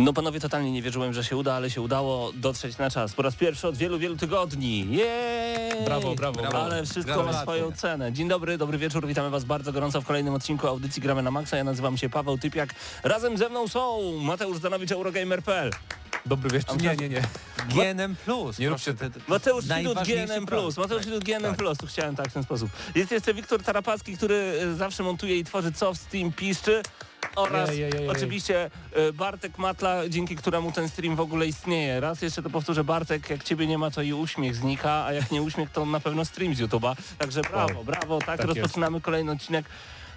No panowie, totalnie nie wierzyłem, że się uda, ale się udało dotrzeć na czas. Po raz pierwszy od wielu, wielu tygodni. Jej! Brawo, brawo, brawo. Ale wszystko ma swoją cenę. Dzień dobry, dobry wieczór, witamy was bardzo gorąco w kolejnym odcinku audycji Gramy na Maxa. Ja nazywam się Paweł Typiak. Razem ze mną są Mateusz Zdanowicz, Eurogamer.pl. Dobry wieczór. Nie, nie, nie. GNM Plus. Nie róbcie- te- te- Mateusz najważniejszy GNM+. produkt. Mateusz Sidut GNM+. tak. Tu chciałem tak w ten sposób. Jest jeszcze Wiktor Tarapacki, który e, zawsze montuje i tworzy co w Steam piszczy. Oraz Jej, jej, jej, oczywiście e, Bartek Matla, dzięki któremu ten stream w ogóle istnieje. Raz jeszcze to powtórzę, Bartek, jak ciebie nie ma, to i uśmiech znika, a jak nie uśmiech, to na pewno stream z YouTube'a. Także brawo, brawo. Tak, Tak rozpoczynamy kolejny odcinek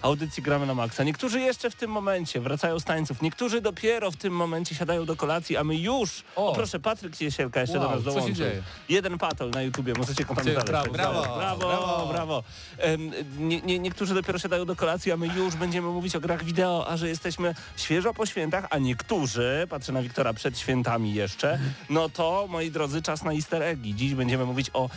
audycji Gramy na Maxa. Niektórzy jeszcze w tym momencie wracają z tańców, niektórzy dopiero w tym momencie siadają do kolacji, a my już... O, O. proszę, Patryk Ciesielka jeszcze Wow, do nas co się dołączył. dzieje? Jeden patol na YouTubie, możecie znaleźć. brawo, brawo, brawo, brawo. brawo. Em, nie, nie, niektórzy dopiero siadają do kolacji, a my już będziemy mówić o grach wideo, a że jesteśmy świeżo po świętach, a niektórzy, patrzę na Wiktora przed świętami jeszcze, no to, moi drodzy, czas na easter eggi. Dziś będziemy mówić o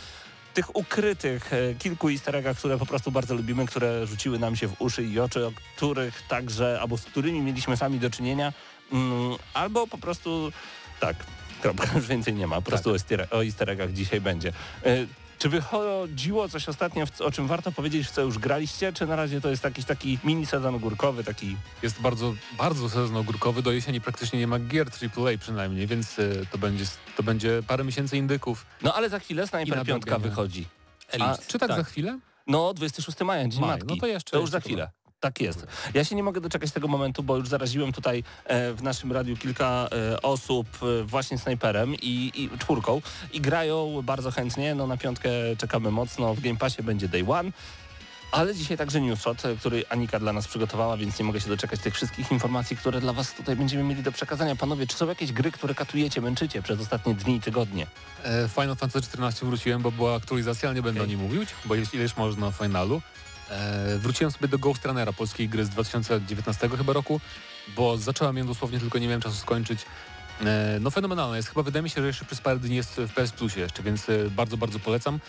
tych ukrytych e, kilku easter eggach, które po prostu bardzo lubimy, które rzuciły nam się w uszy i oczy, o których także, albo z którymi mieliśmy sami do czynienia, mm, albo po prostu tak, kropka, już więcej nie ma, po prostu o, easter, o easter eggach dzisiaj będzie. E, Czy wychodziło coś ostatnio, o czym warto powiedzieć, w co już graliście, czy na razie to jest jakiś taki mini sezon ogórkowy, taki... Jest bardzo, bardzo sezon ogórkowy. Do jesieni praktycznie nie ma gier AAA przynajmniej, więc y, to będzie, to będzie parę miesięcy indyków. No ale za chwilę Sniper I 5 nadrobienia. wychodzi. A, czy tak, za chwilę? No, 26 maja, Dzień Maj, Matki. no to jeszcze- To już za chwilę. Tak jest. Ja się nie mogę doczekać tego momentu, bo już zaraziłem tutaj e, w naszym radiu kilka e, osób e, właśnie snajperem i, i czwórką i grają bardzo chętnie. No na piątkę czekamy mocno. W Game Passie będzie Day One. Ale dzisiaj także newsshot, który Anika dla nas przygotowała, więc nie mogę się doczekać tych wszystkich informacji, które dla Was tutaj będziemy mieli do przekazania. Panowie, czy są jakieś gry, które katujecie, męczycie przez ostatnie dni i tygodnie? E, Final Fantasy XIV wróciłem, bo była aktualizacja, ale nie będę Okej. o niej mówić, bo jest ileś można o finalu. E, wróciłem sobie do Ghost Runnera, polskiej gry z 2019 chyba roku, bo zacząłem ją dosłownie, tylko nie miałem czasu skończyć. E, no fenomenalna jest. Chyba wydaje mi się, że jeszcze przez parę dni jest w PS Plusie jeszcze, więc e, bardzo, bardzo polecam.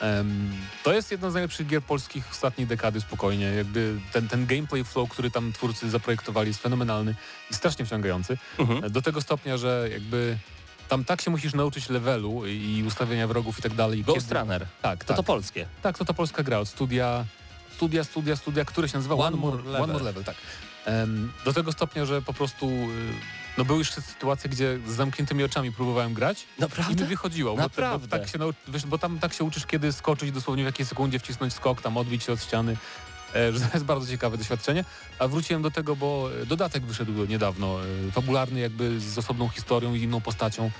Em, to jest jedna z najlepszych gier polskich ostatniej dekady spokojnie. Jakby ten, ten gameplay flow, który tam twórcy zaprojektowali jest fenomenalny i strasznie wciągający. Mhm. Do tego stopnia, że jakby tam tak się musisz nauczyć levelu i ustawienia wrogów i tak dalej. Ghost Runner. Tak, To tak. to polskie. Tak, to ta polska gra od studia, studia, studia, studia, które się nazywa One, One More, Level. One More Level. Tak. Do tego stopnia, że po prostu y, no były już sytuacje, gdzie z zamkniętymi oczami próbowałem grać i mi Naprawdę? wychodziło. Bo, Naprawdę? bo, tak się wiesz, bo tam tak się uczysz, kiedy skoczyć dosłownie w jakiej sekundzie, wcisnąć skok, tam odbić się od ściany. E, że to jest bardzo ciekawe doświadczenie. A wróciłem do tego, bo e, dodatek wyszedł niedawno, e, fabularny jakby z osobną historią i inną postacią.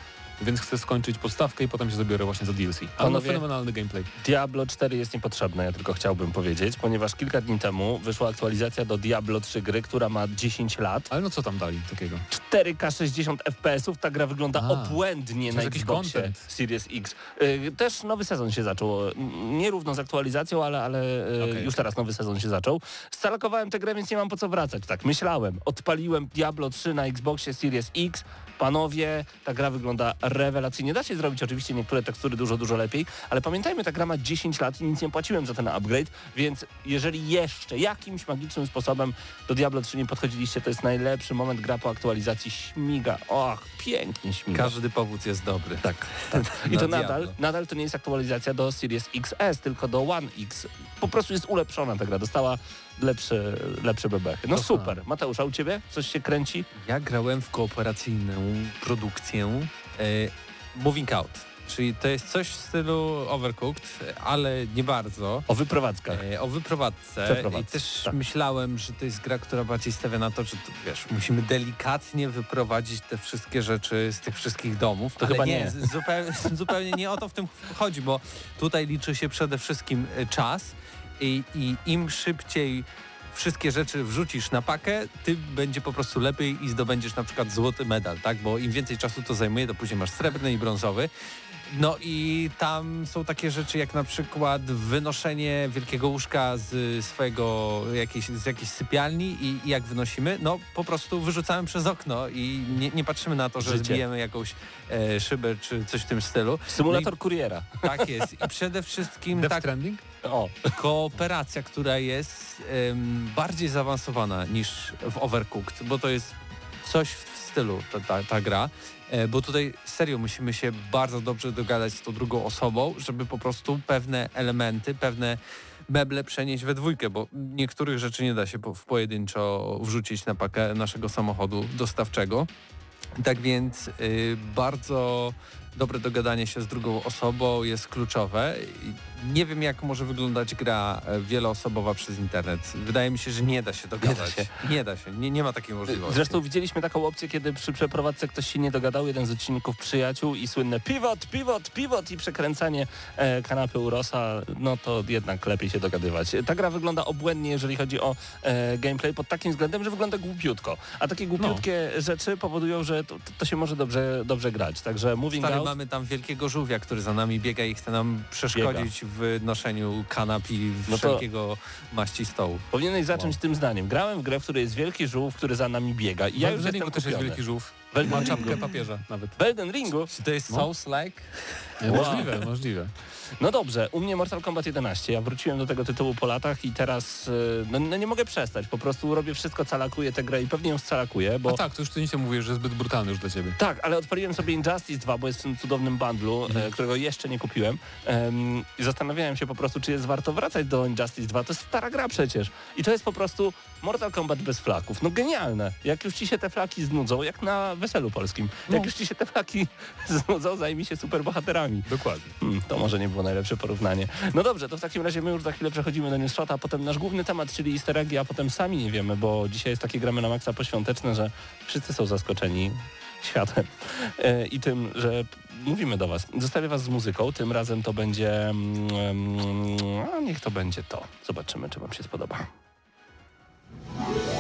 Więc chcę skończyć podstawkę i potem się zabiorę właśnie za DLC. Ale no, Panowie- fenomenalny gameplay. Diablo 4 jest niepotrzebne, ja tylko chciałbym powiedzieć, ponieważ kilka dni temu wyszła aktualizacja do Diablo 3 gry, która ma 10 lat. Ale no co tam dali takiego? 4K 60 FPS-ów, ta gra wygląda A, obłędnie na Xboxie content. Series X. Y, Też nowy sezon się zaczął, y, nierówno z aktualizacją, ale, ale y, Okej. już teraz nowy sezon się zaczął. Stalkowałem tę grę, więc nie mam po co wracać. Tak myślałem. Odpaliłem Diablo 3 na Xboxie Series X. Panowie, ta gra wygląda rewelacyjnie. Da się zrobić oczywiście niektóre tekstury dużo, dużo lepiej, ale pamiętajmy, ta gra ma 10 lat i nic nie płaciłem za ten upgrade, więc jeżeli jeszcze jakimś magicznym sposobem do Diablo 3 nie podchodziliście, to jest najlepszy moment gra po aktualizacji. Śmiga. Och, pięknie śmiga. Każdy powód jest dobry. Tak, tak. I Na to Diablo. nadal, nadal to nie jest aktualizacja do Series XS, tylko do One X. Po prostu jest ulepszona ta gra, dostała lepsze, lepsze bebechy. No Aha. super. Mateusz, a u Ciebie coś się kręci? Ja grałem w kooperacyjną produkcję e, Moving Out. Czyli to jest coś w stylu Overcooked, ale nie bardzo. O wyprowadzkach. E, o wyprowadzce. I też tak. myślałem, że to jest gra, która bardziej stawia na to, że to, wiesz, musimy delikatnie wyprowadzić te wszystkie rzeczy z tych wszystkich domów. To ale chyba nie. nie. zupełnie nie o to w tym chodzi, bo tutaj liczy się przede wszystkim e, czas i, i im szybciej wszystkie rzeczy wrzucisz na pakę, ty będzie po prostu lepiej i zdobędziesz na przykład złoty medal, tak? Bo im więcej czasu to zajmuje, to później masz srebrny i brązowy. No i tam są takie rzeczy jak na przykład wynoszenie wielkiego łóżka z swojego jakiejś, z jakiejś sypialni i, i jak wynosimy, no po prostu wyrzucamy przez okno i nie, nie patrzymy na to, że Życie. zbijemy jakąś e, szybę czy coś w tym stylu. Symulator kuriera. Tak jest. I przede wszystkim Death tak, Stranding? O, kooperacja, która jest bardziej zaawansowana niż w Overcooked, bo to jest coś w stylu ta, ta, ta gra, e, bo tutaj serio musimy się bardzo dobrze dogadać z tą drugą osobą, żeby po prostu pewne elementy, pewne meble przenieść we dwójkę, bo niektórych rzeczy nie da się po, w pojedynczo wrzucić na pakę naszego samochodu dostawczego. Tak więc y, bardzo dobre dogadanie się z drugą osobą jest kluczowe. Nie wiem, jak może wyglądać gra e, wieloosobowa przez internet. Wydaje mi się, że nie da się dogadać. się. Nie da się, nie, nie ma takiej możliwości. Zresztą widzieliśmy taką opcję, kiedy przy przeprowadzce ktoś się nie dogadał, jeden z odcinków przyjaciół i słynne pivot, pivot, pivot i przekręcanie e, kanapy Urosa, no to jednak lepiej się dogadywać. Ta gra wygląda obłędnie, jeżeli chodzi o e, gameplay pod takim względem, że wygląda głupiutko. A takie głupiutkie rzeczy powodują, że to, to się może dobrze, dobrze grać. Także moving Stary. Mamy tam wielkiego żółwia, który za nami biega i chce nam przeszkodzić w noszeniu kanap i No to- wszelkiego maści stołu. Powinieneś zacząć Wow. tym zdaniem. Grałem w grę, w której jest wielki żółw, który za nami biega i ja już jestem też jest wielki żółw. W Elden Ma Ringu. czapkę papieża nawet. W Elden Ringu? Czy to jest No. Souls-like? Możliwe, możliwe. No dobrze, u mnie Mortal Kombat 11. Ja wróciłem do tego tytułu po latach i teraz y, no, no nie mogę przestać. Po prostu robię wszystko, calakuję tę grę i pewnie ją scalakuję, bo... A tak, to już ty nic nie mówisz, że zbyt brutalny już dla ciebie. Tak, ale odpaliłem sobie Injustice 2, bo jest w tym cudownym bundlu, Mhm. e, którego jeszcze nie kupiłem. Em, I zastanawiałem się po prostu, czy jest warto wracać do Injustice 2. To jest stara gra przecież. I to jest po prostu Mortal Kombat bez flaków. No genialne. Jak już ci się te flaki znudzą, jak na weselu polskim. Jak No. już ci się te flaki znudzą, zajmij się superbohaterami. Dokładnie. Hmm, to może nie było najlepsze porównanie. No dobrze, to w takim razie my już za chwilę przechodzimy do newsshota, a potem nasz główny temat, czyli easter eggi, a potem sami nie wiemy, bo dzisiaj jest takie gramy na maksa poświąteczne, że wszyscy są zaskoczeni światem e, i tym, że mówimy do was. Zostawię was z muzyką, tym razem to będzie... a niech to będzie to. Zobaczymy, czy wam się spodoba. Thank you.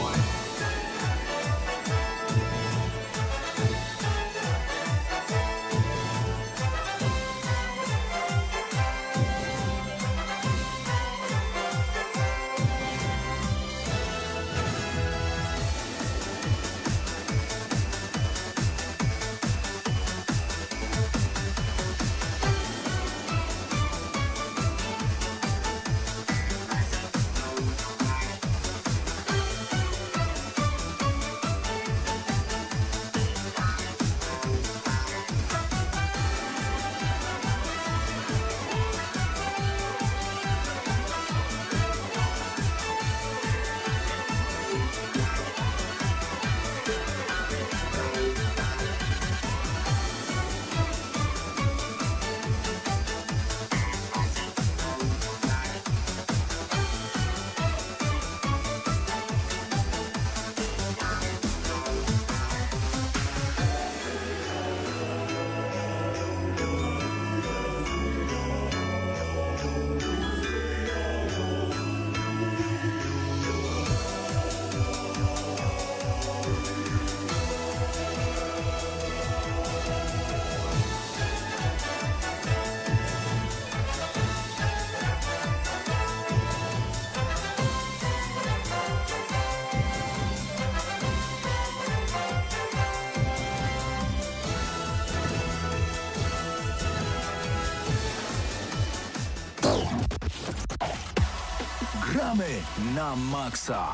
Gramy na maksa.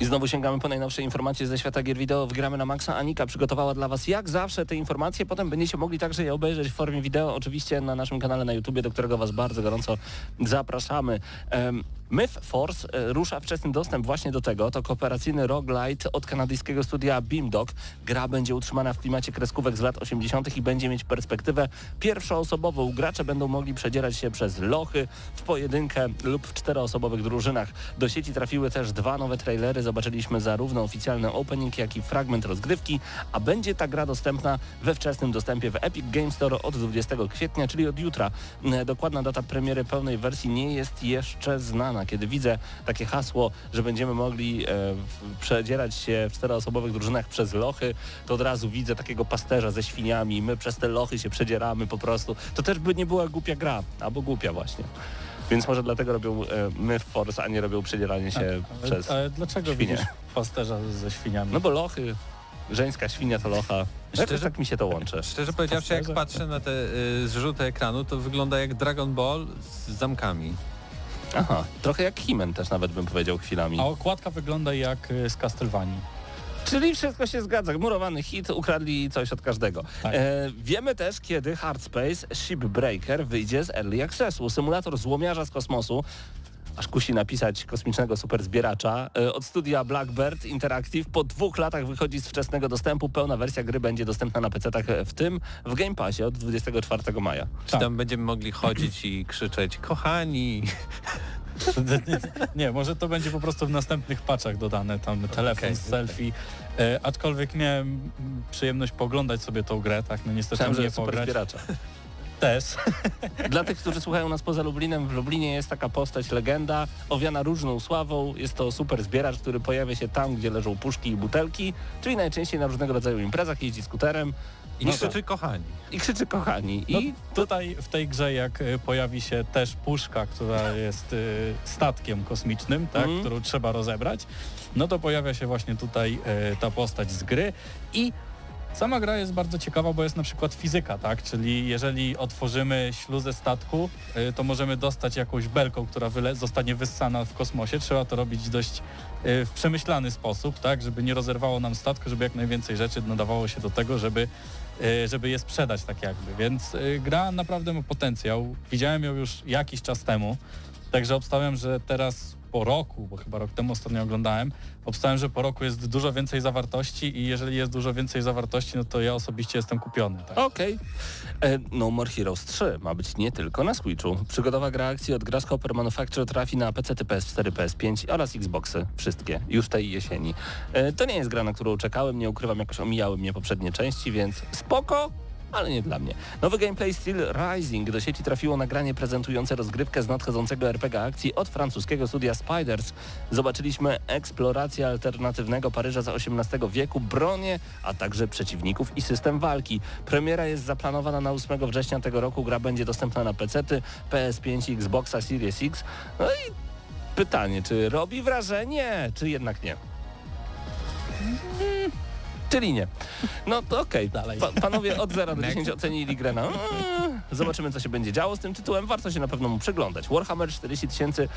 I znowu sięgamy po najnowsze informacje ze świata gier wideo. Wgramy na Maxa. Anika przygotowała dla Was jak zawsze te informacje. Potem będziecie mogli także je obejrzeć w formie wideo, oczywiście na naszym kanale na YouTubie, do którego Was bardzo gorąco zapraszamy. Em, Myth Force e, rusza wczesny dostęp właśnie do tego. To kooperacyjny roguelite od kanadyjskiego studia Beamdog. Gra będzie utrzymana w klimacie kreskówek z lat 80. i będzie mieć perspektywę pierwszoosobową. Gracze będą mogli przedzierać się przez lochy w pojedynkę lub w czteroosobowych drużynach. Do sieci trafiły też dwa nowe trailery. Zobaczyliśmy zarówno oficjalny opening, jak i fragment rozgrywki, a będzie ta gra dostępna we wczesnym dostępie w Epic Game Store od 20 kwietnia, czyli od jutra. E, Dokładna data premiery pełnej wersji nie jest jeszcze znana. Kiedy widzę takie hasło, że będziemy mogli e, w- przedzierać się w czteroosobowych drużynach przez lochy, to od razu widzę takiego pasterza ze świniami. My przez te lochy się przedzieramy po prostu. To też by nie była głupia gra, albo głupia właśnie. Więc może dlatego robią e, Myth Force, a nie robią przedzieranie się Ale, przez... ale dlaczego świnie. widzisz pasterza ze świniami? No bo lochy, żeńska świnia to locha. Jakoś Szczerze- tak mi się to łączy. Szczerze powiedziawszy, jak patrzę na te y, zrzuty ekranu, to wygląda jak Dragon Ball z zamkami. Aha, trochę jak Himen też nawet bym powiedział chwilami. A okładka wygląda jak y, z Castlevanii. Czyli wszystko się zgadza. Murowany hit, ukradli coś od każdego. Tak. E, wiemy też, kiedy Hardspace Shipbreaker wyjdzie z Early Accessu. Symulator złomiarza z kosmosu. Aż kusi napisać kosmicznego superzbieracza. E, od studia Blackbird Interactive po dwóch latach wychodzi z wczesnego dostępu. Pełna wersja gry będzie dostępna na PC-tach, w tym w Game Passie od 24 maja. Czy Tak. tam będziemy mogli chodzić i krzyczeć, kochani, Nie, może to będzie po prostu w następnych patchach dodane, tam telefon, Okej, selfie. E, aczkolwiek miałem przyjemność poglądać sobie tą grę, tak, no niestety że nie pograć. Też. Dla tych, którzy słuchają nas poza Lublinem, w Lublinie jest taka postać, legenda, owiana różną sławą. Jest to super zbieracz, który pojawia się tam, gdzie leżą puszki i butelki, czyli najczęściej na różnego rodzaju imprezach, jeździ skuterem i No krzyczy kochani. i krzyczy kochani. No, I tutaj w tej grze jak y, pojawi się też puszka, która jest y, statkiem kosmicznym, tak, Mhm. którą trzeba rozebrać, no to pojawia się właśnie tutaj y, ta postać z gry i sama gra jest bardzo ciekawa, bo jest na przykład fizyka, tak, czyli jeżeli otworzymy śluzę statku, y, to możemy dostać jakąś belką, która zostanie wyssana w kosmosie. Trzeba to robić dość y, w przemyślany sposób, tak, żeby nie rozerwało nam statku, żeby jak najwięcej rzeczy nadawało się do tego, żeby y, żeby je sprzedać tak jakby, więc gra naprawdę ma potencjał. Widziałem ją już jakiś czas temu, także obstawiam, że teraz po roku, bo chyba rok temu ostatnio oglądałem, obstawiam, że po roku jest dużo więcej zawartości i jeżeli jest dużo więcej zawartości, no to ja osobiście jestem kupiony. Tak? Okej. E, No More Heroes 3 ma być nie tylko na Switchu. Przygodowa gra akcji od Grasshopper Manufacture trafi na PC, PS4, PS5 oraz Xboxy. Wszystkie. Już tej jesieni. E, To nie jest gra, na którą czekałem. Nie ukrywam, jakoś omijały mnie poprzednie części, więc spoko, ale nie dla mnie. Nowy gameplay Steel Rising do sieci trafiło nagranie prezentujące rozgrywkę z nadchodzącego RPG akcji od francuskiego studia Spiders. Zobaczyliśmy eksplorację alternatywnego Paryża za XVIII wieku, bronię, a także przeciwników i system walki. Premiera jest zaplanowana na 8 września tego roku. Gra będzie dostępna na PC, PS5 i Xboxa Series X. No i pytanie, czy robi wrażenie, czy jednak nie? Czyli nie. No to okej. Dalej. Pa, panowie od 0 do 10 ocenili grę na... Mm, Zobaczymy, co się będzie działo z tym tytułem. Warto się na pewno mu przyglądać. Warhammer 40 tysięcy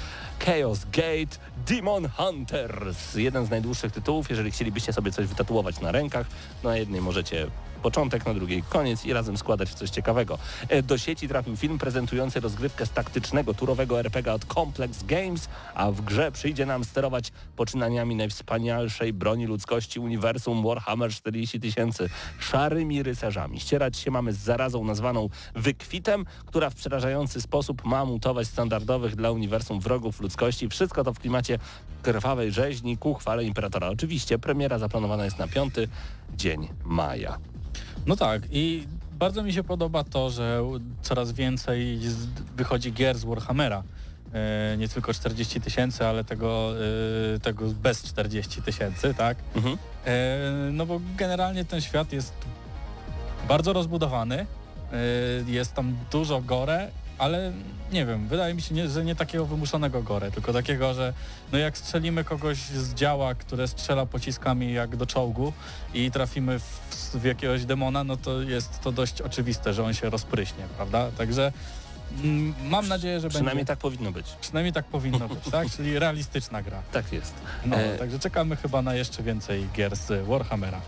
Chaos Gate Demon Hunters. Jeden z najdłuższych tytułów. Jeżeli chcielibyście sobie coś wytatuować na rękach, na jednej możecie początek, na drugiej koniec i razem składać w coś ciekawego. E, Do sieci trafił film prezentujący rozgrywkę z taktycznego, turowego RPG od Complex Games, a w grze przyjdzie nam sterować poczynaniami najwspanialszej broni ludzkości uniwersum Warhammer 40 tysięcy, szarymi rycerzami. Ścierać się mamy z zarazą nazwaną wykwitem, która w przerażający sposób ma mutować standardowych dla uniwersum wrogów ludzkości. Wszystko to w klimacie krwawej rzeźni ku chwale Imperatora. Oczywiście premiera zaplanowana jest na 5 dzień maja. No tak i bardzo mi się podoba to, że coraz więcej wychodzi gier z Warhammera. E, nie tylko 40 tysięcy, ale tego, e, tego bez 40 tysięcy, tak? Mhm. E, no bo generalnie ten świat jest bardzo rozbudowany, jest tam dużo gore, ale nie wiem, wydaje mi się, nie, że nie takiego wymuszonego gore, tylko takiego, że no jak strzelimy kogoś z działa, które strzela pociskami jak do czołgu i trafimy w, w jakiegoś demona, no to jest to dość oczywiste, że on się rozpryśnie, prawda? Także mm, mam nadzieję, że Przynajmniej będzie... tak powinno być. Przynajmniej tak powinno być, tak? Czyli realistyczna gra. Tak jest. No, E, także czekamy chyba na jeszcze więcej gier z Warhammera.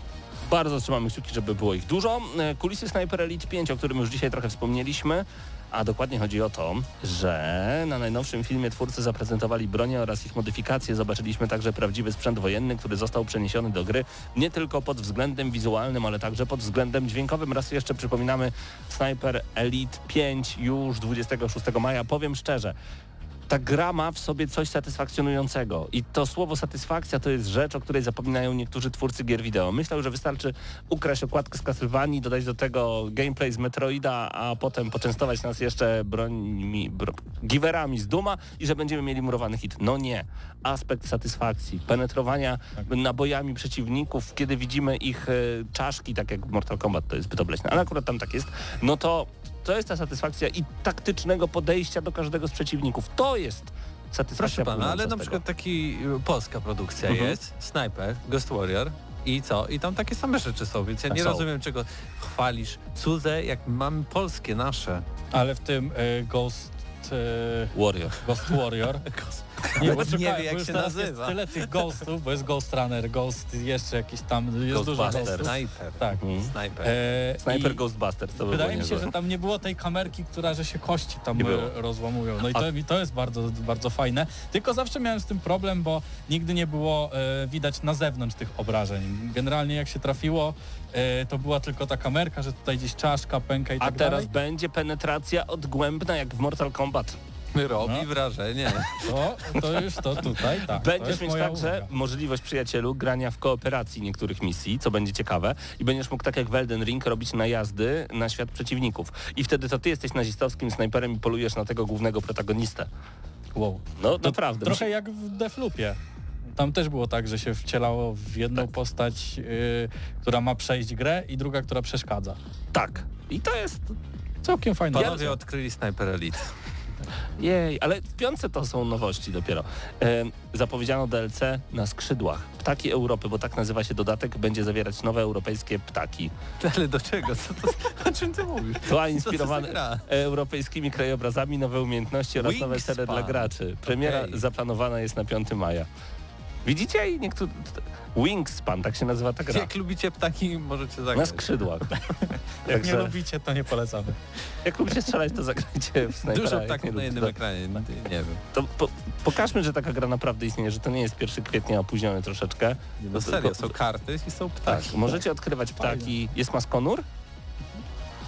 Bardzo trzymamy kciuki, żeby było ich dużo. E, Kulisy Sniper Elite 5, o którym już dzisiaj trochę wspomnieliśmy. A dokładnie chodzi o to, że na najnowszym filmie twórcy zaprezentowali bronie oraz ich modyfikacje. Zobaczyliśmy także prawdziwy sprzęt wojenny, który został przeniesiony do gry nie tylko pod względem wizualnym, ale także pod względem dźwiękowym. Raz jeszcze przypominamy Sniper Elite 5 już 26 maja. Powiem szczerze, ta gra ma w sobie coś satysfakcjonującego i to słowo satysfakcja to jest rzecz, o której zapominają niektórzy twórcy gier wideo. Myślę, że wystarczy ukraść okładkę z Castlevanii, dodać do tego gameplay z Metroida, a potem poczęstować nas jeszcze brońmi, bro, giwerami z Duma i że będziemy mieli murowany hit. No nie. Aspekt satysfakcji, penetrowania nabojami przeciwników, kiedy widzimy ich e, czaszki, tak jak Mortal Kombat to jest zbyt obleśne, ale akurat tam tak jest, no to to jest ta satysfakcja i taktycznego podejścia do każdego z przeciwników. To jest satysfakcja. Proszę pana, ale na przykład taki y, polska produkcja Mhm. jest, Sniper, Ghost Warrior i co? I tam takie same rzeczy są, więc ja Tak nie są. rozumiem czego chwalisz cudze, jak mamy polskie, nasze. Ale w tym e, Ghost... e, Warrior. Ghost Warrior. Nie, bo nie wie, jak bo już się teraz nazywa. Jest tyle tych ghostów, bo jest Ghost Runner, Ghost jeszcze jakiś tam, jest dużo ghostów. Sniper. Tak. Mhm. Sniper. E, Sniper i Ghostbusters to by Wydaje mi się, że tam nie było tej kamerki, która, że się kości tam rozłamują. No i A- to, i to jest bardzo, bardzo fajne. Tylko zawsze miałem z tym problem, bo nigdy nie było e, widać na zewnątrz tych obrażeń. Generalnie jak się trafiło, e, to była tylko ta kamerka, że tutaj gdzieś czaszka, pęka i A tak teraz dalej. będzie penetracja odgłębna jak w Mortal Kombat. Robi no. wrażenie. To, to już to tutaj, tak. Będziesz mieć także uwaga. możliwość, przyjacielu, grania w kooperacji niektórych misji, co będzie ciekawe. I będziesz mógł tak jak w Elden Ring robić najazdy na świat przeciwników. I wtedy to ty jesteś nazistowskim snajperem i polujesz na tego głównego protagonistę. Wow. No To naprawdę. Trochę jak w Defloopie. Tam też było tak, że się wcielało w jedną postać, y, która ma przejść grę i druga, która przeszkadza. Tak. I to jest... Całkiem fajne. Panowie odkryli Sniper Elite. Jej, ale w piątce to są nowości dopiero. E, zapowiedziano DLC na skrzydłach. Ptaki Europy, bo tak nazywa się dodatek, będzie zawierać nowe europejskie ptaki. Ale do czego? Co to, o czym ty mówisz? Za inspirowane europejskimi krajobrazami, nowe umiejętności oraz nowe Wingspan. cele dla graczy. Premiera Okej. zaplanowana jest na 5 maja. Widzicie? I niektórzy... Wingspan, tak się nazywa ta gra. Jak lubicie ptaki, możecie Na zagrać. skrzydłach. Jak nie lubicie, to nie polecamy. jak lubicie strzelać, to zagrajcie w snajpera. Dużo ptaków na jednym to- ekranie, nie wiem. To po, pokażmy, że taka gra naprawdę istnieje, że to nie jest 1 kwietnia opóźniony troszeczkę. No To- serio, to- są karty i są Tak, ptaki. możecie odkrywać ptaki. Jest maskonur?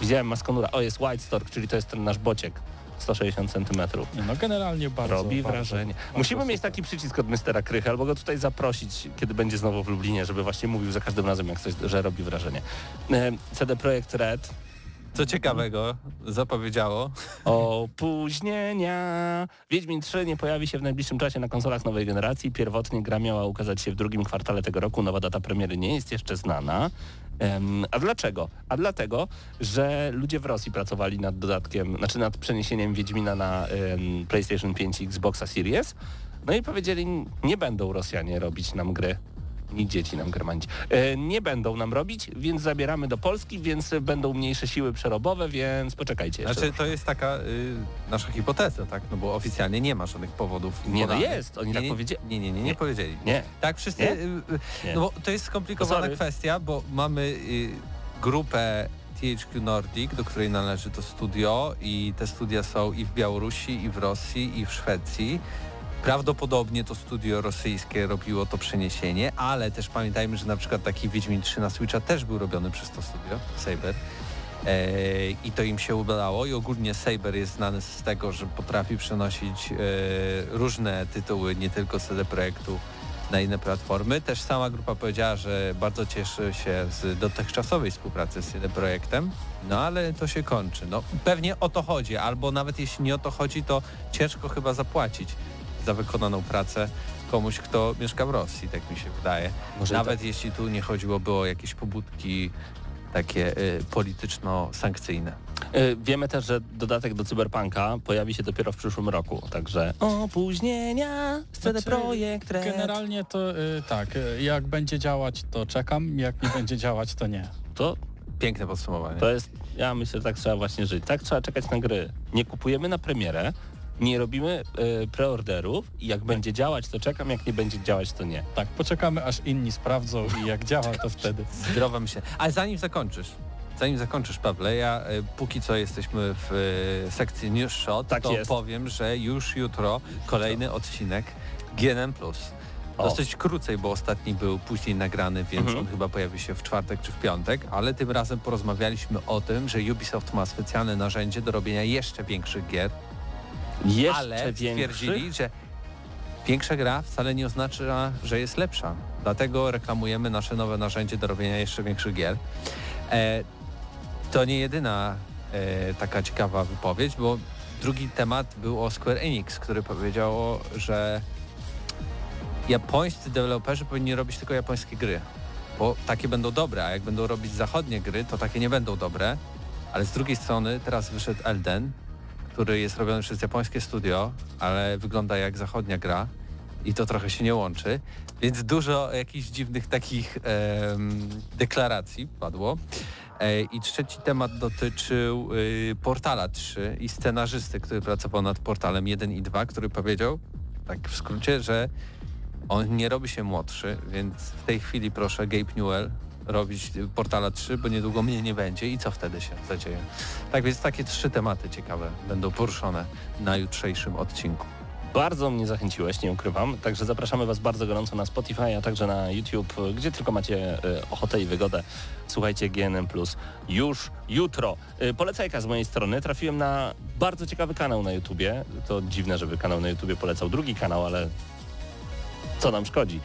Widziałem maskonura. O, jest White Stork, czyli to jest ten nasz bociek. 160 cm. Nie, no generalnie bardzo. Robi bardzo, wrażenie. bardzo Musimy super. mieć taki przycisk od Mistera Krychy, albo go tutaj zaprosić, kiedy będzie znowu w Lublinie, żeby właśnie mówił za każdym razem, jak coś, że robi wrażenie. E, CD Projekt Red Co ciekawego zapowiedziało, Opóźnienia. Wiedźmin 3 nie pojawi się w najbliższym czasie na konsolach nowej generacji. Pierwotnie gra miała ukazać się w drugim kwartale tego roku. Nowa data premiery nie jest jeszcze znana. A dlaczego? A dlatego, że ludzie w Rosji pracowali nad dodatkiem, znaczy nad przeniesieniem Wiedźmina na PlayStation 5 i Xboxa Series. No i powiedzieli, nie będą Rosjanie robić nam gry ni dzieci nam gromanić. E, nie będą nam robić, więc zabieramy do Polski, więc będą mniejsze siły przerobowe, więc poczekajcie jeszcze. znaczy to jest taka y, nasza hipoteza, tak? No bo oficjalnie nie ma żadnych powodów. Nie, no jest, oni nie, tak nie, powiedzieli. Nie, nie, nie, nie Nie. powiedzieli. Nie. Tak wszyscy, Nie? y, y, Nie. no bo to jest skomplikowana Sorry. kwestia, bo mamy y, grupę THQ Nordic, do której należy to studio i te studia są i w Białorusi, i w Rosji, i w Szwecji. Prawdopodobnie to studio rosyjskie robiło to przeniesienie, ale też pamiętajmy, że na przykład taki Wiedźmin 3 na Switcha też był robiony przez to studio, Saber. E, I to im się udało i ogólnie Saber jest znany z tego, że potrafi przenosić e, różne tytuły, nie tylko CD Projektu na inne platformy. Też sama grupa powiedziała, że bardzo cieszy się z dotychczasowej współpracy z CD Projektem, no ale to się kończy. No pewnie o to chodzi, albo nawet jeśli nie o to chodzi, to ciężko chyba zapłacić za wykonaną pracę komuś, kto mieszka w Rosji, tak mi się wydaje. Może Nawet jeśli tu nie chodziłoby o jakieś pobudki takie y, polityczno-sankcyjne. Y, Wiemy też, że dodatek do Cyberpunka pojawi się dopiero w przyszłym roku, także opóźnienia CD Znaczy, Projekt Red. Generalnie to y, tak, y, jak będzie działać, to czekam, jak nie będzie działać, to nie. To, Piękne podsumowanie. to jest, ja myślę, że tak trzeba właśnie żyć. Tak trzeba czekać na gry. Nie kupujemy na premierę, nie robimy y, preorderów i jak będzie działać, to czekam, jak nie będzie działać, to nie. Tak, poczekamy aż inni sprawdzą i jak działa, to wtedy. Zdrowo mi się. Ale zanim zakończysz, zanim zakończysz Pawle, ja e, póki co jesteśmy w e, sekcji News Shot, Tak to jest. powiem, że już jutro kolejny odcinek GNM+. O. Dosyć krócej, bo ostatni był później nagrany, więc Mhm. on chyba pojawi się w czwartek czy w piątek, ale tym razem porozmawialiśmy o tym, że Ubisoft ma specjalne narzędzie do robienia jeszcze większych gier, Jeszcze ale większy. stwierdzili, że większa gra wcale nie oznacza, że jest lepsza. Dlatego reklamujemy nasze nowe narzędzie do robienia jeszcze większych gier. E, to nie jedyna e, taka ciekawa wypowiedź, bo drugi temat był o Square Enix, który powiedział, że japońscy deweloperzy powinni robić tylko japońskie gry, bo takie będą dobre, a jak będą robić zachodnie gry, to takie nie będą dobre. Ale z drugiej strony teraz wyszedł Elden, który jest robiony przez japońskie studio, ale wygląda jak zachodnia gra i to trochę się nie łączy. Więc dużo jakichś dziwnych takich deklaracji padło. E, I trzeci temat dotyczył y, Portala 3 i scenarzysty, który pracował nad Portalem 1 i 2, który powiedział, tak w skrócie, że on nie robi się młodszy, więc w tej chwili proszę Gabe Newell robić Portala 3, bo niedługo mnie nie będzie i co wtedy się zadzieje. Tak więc takie trzy tematy ciekawe będą poruszone na jutrzejszym odcinku. Bardzo mnie zachęciłeś, nie ukrywam. Także zapraszamy Was bardzo gorąco na Spotify, a także na YouTube, gdzie tylko macie e, ochotę i wygodę. Słuchajcie GNM Plus już jutro. E, Polecajka z mojej strony. Trafiłem na bardzo ciekawy kanał na YouTubie. To dziwne, żeby kanał na YouTubie polecał drugi kanał, ale co nam szkodzi.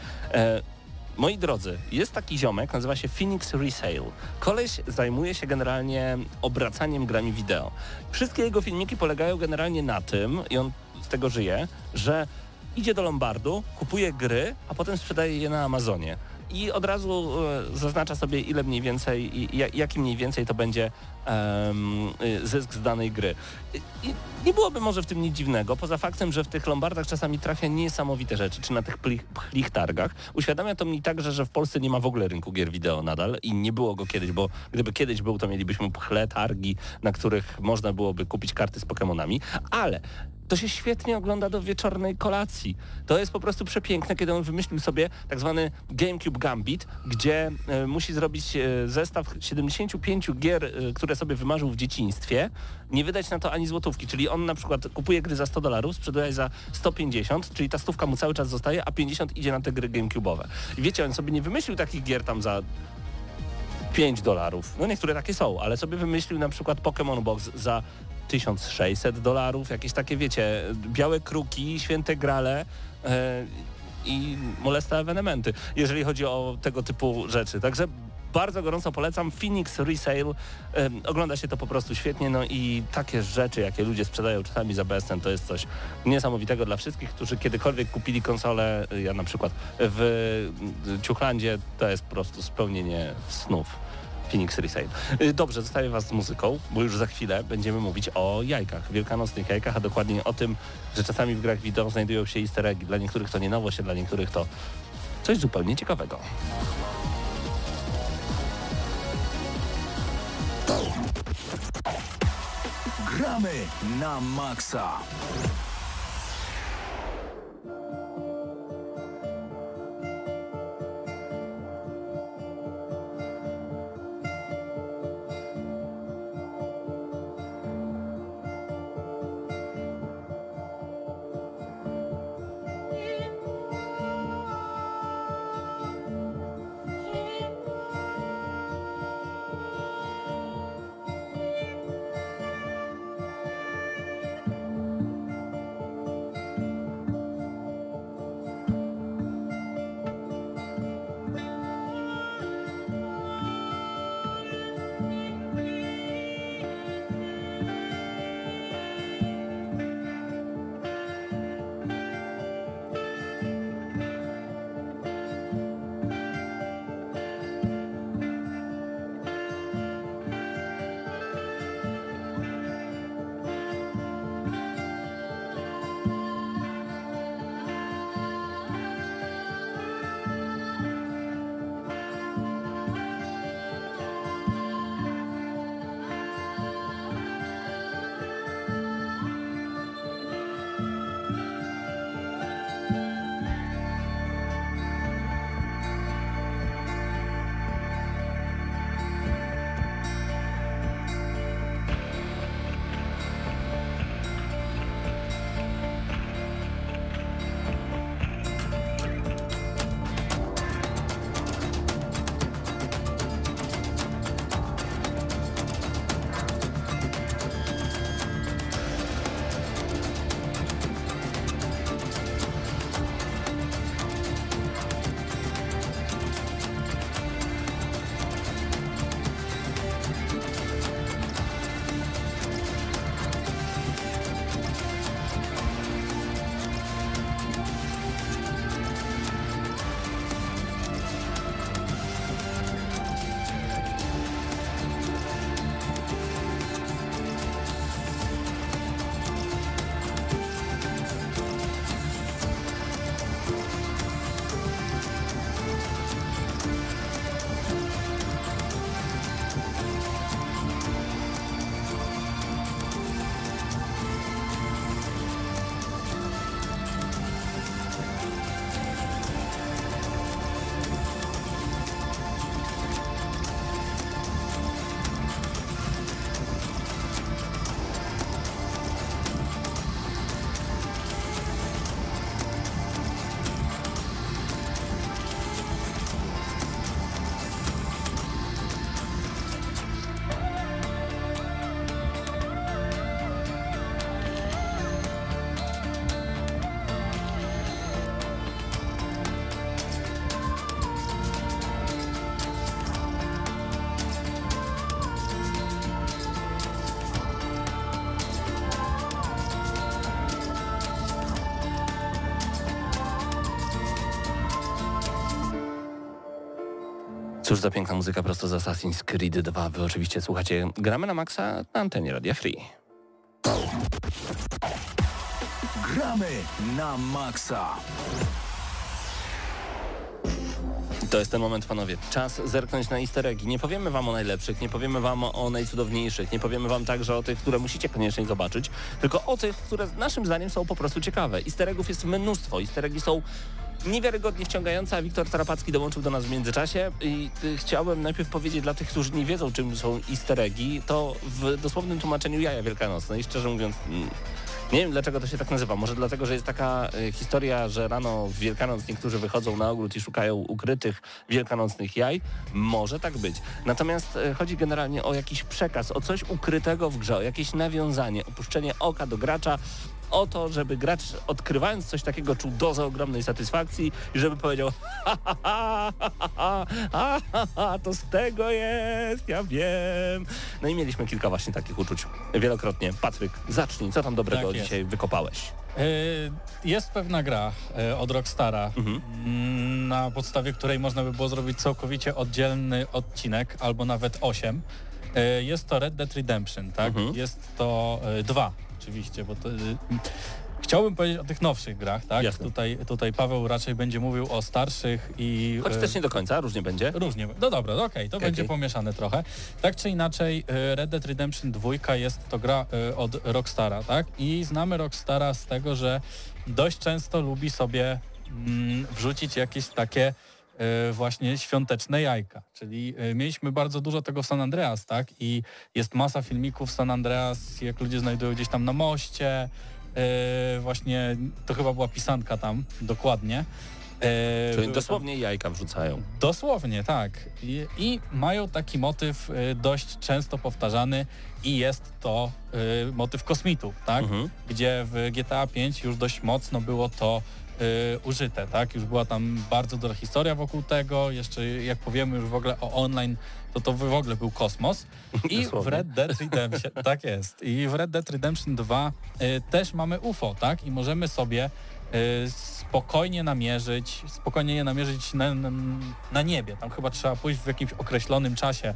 Moi drodzy, jest taki ziomek, nazywa się Phoenix Resale. Koleś zajmuje się generalnie obracaniem grami wideo. Wszystkie jego filmiki polegają generalnie na tym, i on z tego żyje, że idzie do Lombardu, kupuje gry, a potem sprzedaje je na Amazonie. I od razu e, zaznacza sobie, ile mniej więcej, jaki mniej więcej to będzie zysk z danej gry. I, nie byłoby może w tym nic dziwnego, poza faktem, że w tych Lombardach czasami trafia niesamowite rzeczy, czy na tych plich, targach. Uświadamia to mi także, że w Polsce nie ma w ogóle rynku gier wideo nadal i nie było go kiedyś, bo gdyby kiedyś był, to mielibyśmy pchle targi, na których można byłoby kupić karty z Pokemonami, ale to się świetnie ogląda do wieczornej kolacji. To jest po prostu przepiękne, kiedy on wymyślił sobie tak zwany GameCube Gambit, gdzie e, musi zrobić e, zestaw 75 gier, e, które sobie wymarzył w dzieciństwie, nie wydać na to ani złotówki, czyli on na przykład kupuje gry za 100 dolarów, sprzedaje za 150, czyli ta stówka mu cały czas zostaje, a 50 idzie na te gry GameCube'owe. I wiecie, on sobie nie wymyślił takich gier tam za 5 dolarów. No niektóre takie są, ale sobie wymyślił na przykład Pokémon Box za 1600 dolarów, jakieś takie, wiecie, białe kruki, święte grale e, i molesta ewenementy, jeżeli chodzi o tego typu rzeczy. Także bardzo gorąco polecam. Phoenix Resale. E, ogląda się to po prostu świetnie, no i takie rzeczy, jakie ludzie sprzedają czasami za bezcen, to jest coś niesamowitego dla wszystkich, którzy kiedykolwiek kupili konsolę. Ja na przykład w Ciuchlandzie to jest po prostu spełnienie snów. Phoenix Resale. Y, Dobrze, zostawię Was z muzyką, bo już za chwilę będziemy mówić o jajkach, wielkanocnych jajkach, a dokładnie o tym, że czasami w grach wideo znajdują się easter eggi. Dla niektórych to nie nowość, a dla niektórych to coś zupełnie ciekawego. Gramy na maksa. Cóż za piękna muzyka prosto z Assassin's Creed 2. Wy oczywiście słuchacie Gramy na Maxa na antenie Radia Free. Gramy na maksa. To jest ten moment, panowie. Czas zerknąć na easter eggi. Nie powiemy wam o najlepszych, nie powiemy wam o najcudowniejszych, nie powiemy wam także o tych, które musicie koniecznie zobaczyć, tylko o tych, które naszym zdaniem są po prostu ciekawe. Easter eggów jest mnóstwo. Easter eggi są niewiarygodnie wciągające, a Wiktor Tarapacki dołączył do nas w międzyczasie i y, chciałbym najpierw powiedzieć dla tych, którzy nie wiedzą, czym są easter eggi, to w dosłownym tłumaczeniu jaja wielkanocne i szczerze mówiąc... Mm, nie wiem dlaczego to się tak nazywa. Może dlatego, że jest taka y, historia, że rano w Wielkanoc niektórzy wychodzą na ogród i szukają ukrytych wielkanocnych jaj. Może tak być. Natomiast y, chodzi generalnie o jakiś przekaz, o coś ukrytego w grze, o jakieś nawiązanie, opuszczenie oka do gracza, o to, żeby gracz odkrywając coś takiego czuł dozę ogromnej satysfakcji i żeby powiedział ha ha ha, ha, ha, ha, ha to z tego jest, ja wiem. No i mieliśmy kilka właśnie takich uczuć wielokrotnie. Patryk, zacznij, co tam dobrego tak dzisiaj wykopałeś? E, jest pewna gra e, od Rockstara, mhm. Mm, na podstawie której można by było zrobić całkowicie oddzielny odcinek, albo nawet osiem. E, jest to Red Dead Redemption, tak? Mhm. Jest to dwa oczywiście, bo to... e, Chciałbym powiedzieć o tych nowszych grach, tak? Jasne. Tutaj, tutaj Paweł raczej będzie mówił o starszych i... Choć e, też nie do końca, różnie będzie. Różnie. No dobra, no okej, to Okej. będzie pomieszane trochę. Tak czy inaczej, e, Red Dead Redemption 2 jest to gra od Rockstara, tak? I znamy Rockstara z tego, że dość często lubi sobie mm, wrzucić jakieś takie właśnie świąteczne jajka. Czyli e, mieliśmy bardzo dużo tego w San Andreas, tak? I jest masa filmików San Andreas, jak ludzie znajdują gdzieś tam na moście. E, właśnie to chyba była pisanka tam, dokładnie. E, Czyli były tam- dosłownie jajka wrzucają. Dosłownie, tak. I, I mają taki motyw dość często powtarzany i jest to y, motyw kosmitów, tak? Mhm. Gdzie w GTA 5 już dość mocno było to użyte, tak? Już była tam bardzo duża historia wokół tego, jeszcze jak powiemy już w ogóle o online, to to w ogóle był kosmos. I w. Red Dead Redemption, tak jest. I w Red Dead Redemption 2 y, też mamy UFO, tak? I możemy sobie y, spokojnie namierzyć, spokojnie je namierzyć na, na, na niebie. Tam chyba trzeba pójść w jakimś określonym czasie, y,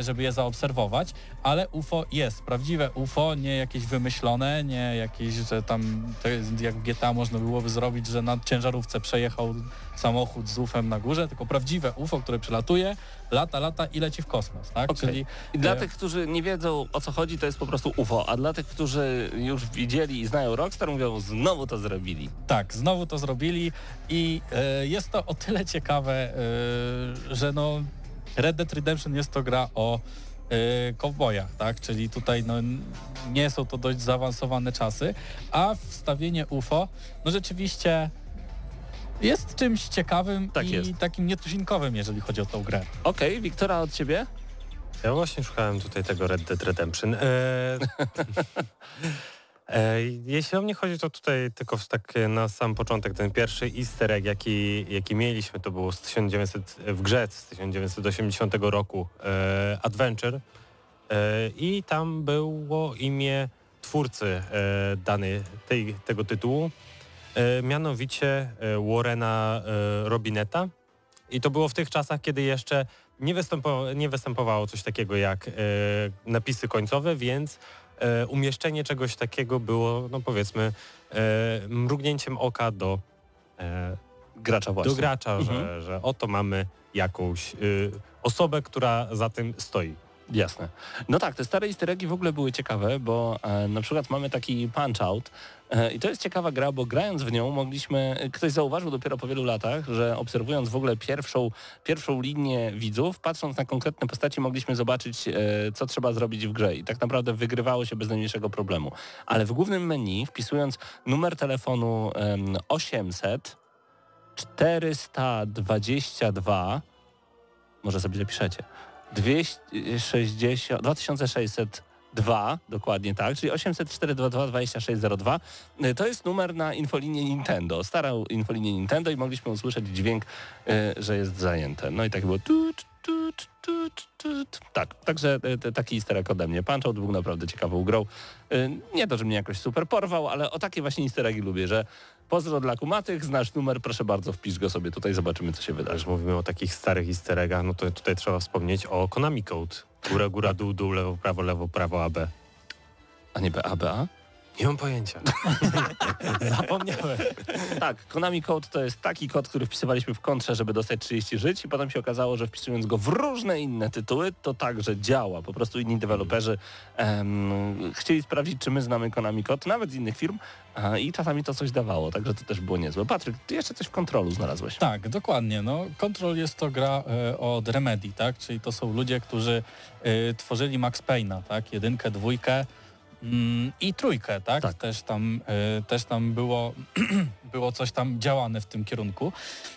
żeby je zaobserwować, ale UFO jest, prawdziwe UFO, nie jakieś wymyślone, nie jakieś, że tam jak w GTA można byłoby zrobić, że na ciężarówce przejechał samochód z UFem na górze, tylko prawdziwe UFO, które przelatuje, lata, lata i leci w kosmos, tak? Okej. Czyli I dla e, tych, którzy nie wiedzą o co chodzi, to jest po prostu UFO, a dla tych, którzy już widzieli i znają Rockstar, mówią, znowu to zrobili. Tak, znowu to zrobili i e, jest to o tyle ciekawe, e, że no Red Dead Redemption jest to gra o e, kowbojach, tak? Czyli tutaj no, nie są to dość zaawansowane czasy, a wstawienie UFO, no rzeczywiście jest czymś ciekawym Tak i jest. takim nietuzinkowym, jeżeli chodzi o tą grę. Okej, Wiktora, od ciebie? Ja właśnie szukałem tutaj tego Red Dead Redemption. E, e, jeśli o mnie chodzi, to tutaj tylko tak na sam początek ten pierwszy easter egg, jaki, jaki mieliśmy, to było z 1900, w grze z 1980 roku e, Adventure e, i tam było imię twórcy e, danej, tej, tego tytułu, e, mianowicie e, Warrena e, Robineta. I to było w tych czasach, kiedy jeszcze nie, występowało, nie występowało coś takiego jak e, napisy końcowe, więc e, umieszczenie czegoś takiego było, no powiedzmy, e, mrugnięciem oka do, e, Gracza właśnie. do gracza, Mhm. że, że oto mamy jakąś y, osobę, która za tym stoi. Jasne. No tak, te stare easter w ogóle były ciekawe, bo e, na przykład mamy taki Punch-Out e, i to jest ciekawa gra, bo grając w nią mogliśmy, ktoś zauważył dopiero po wielu latach, że obserwując w ogóle pierwszą, pierwszą linię widzów, patrząc na konkretne postaci mogliśmy zobaczyć, e, co trzeba zrobić w grze i tak naprawdę wygrywało się bez najmniejszego problemu. Ale w głównym menu, wpisując numer telefonu em, 800 422 może sobie zapiszecie 260, 2602, dokładnie tak, czyli 80422 2602. Y, To jest numer na infolinię Nintendo, starą infolinię Nintendo i mogliśmy usłyszeć dźwięk, y, że jest zajęte. No i tak było tu, tu. Tak, także e, taki easter egg ode mnie. Punch-Out był naprawdę ciekawą grą. E, Nie to, że mnie jakoś super porwał, ale o takie właśnie easter eggi lubię, że pozdro dla kumatych, znasz numer, proszę bardzo, wpisz go sobie tutaj, zobaczymy co się wydarzy. Mówimy o takich starych easter eggach, no to tutaj trzeba wspomnieć o Konami Code. Góra, góra, dół, dół, lewo, prawo, lewo, prawo, AB. A nie BABA? Nie mam pojęcia. Zapomniałem. Tak, Konami Code to jest taki kod, który wpisywaliśmy w kontrze, żeby dostać 30 żyć i potem się okazało, że wpisując go w różne inne tytuły, to także działa. Po prostu inni deweloperzy em, chcieli sprawdzić, czy my znamy Konami Code, nawet z innych firm a, i czasami to coś dawało, także to też było niezłe. Patryk, ty jeszcze coś w kontrolu znalazłeś. Tak, dokładnie. No, Control jest to gra e, od Remedy, tak? Czyli to są ludzie, którzy e, tworzyli Max Payne'a, tak? Jedynkę, dwójkę i trójkę, tak? Tak. Też tam, e, też tam było, było coś tam działane w tym kierunku.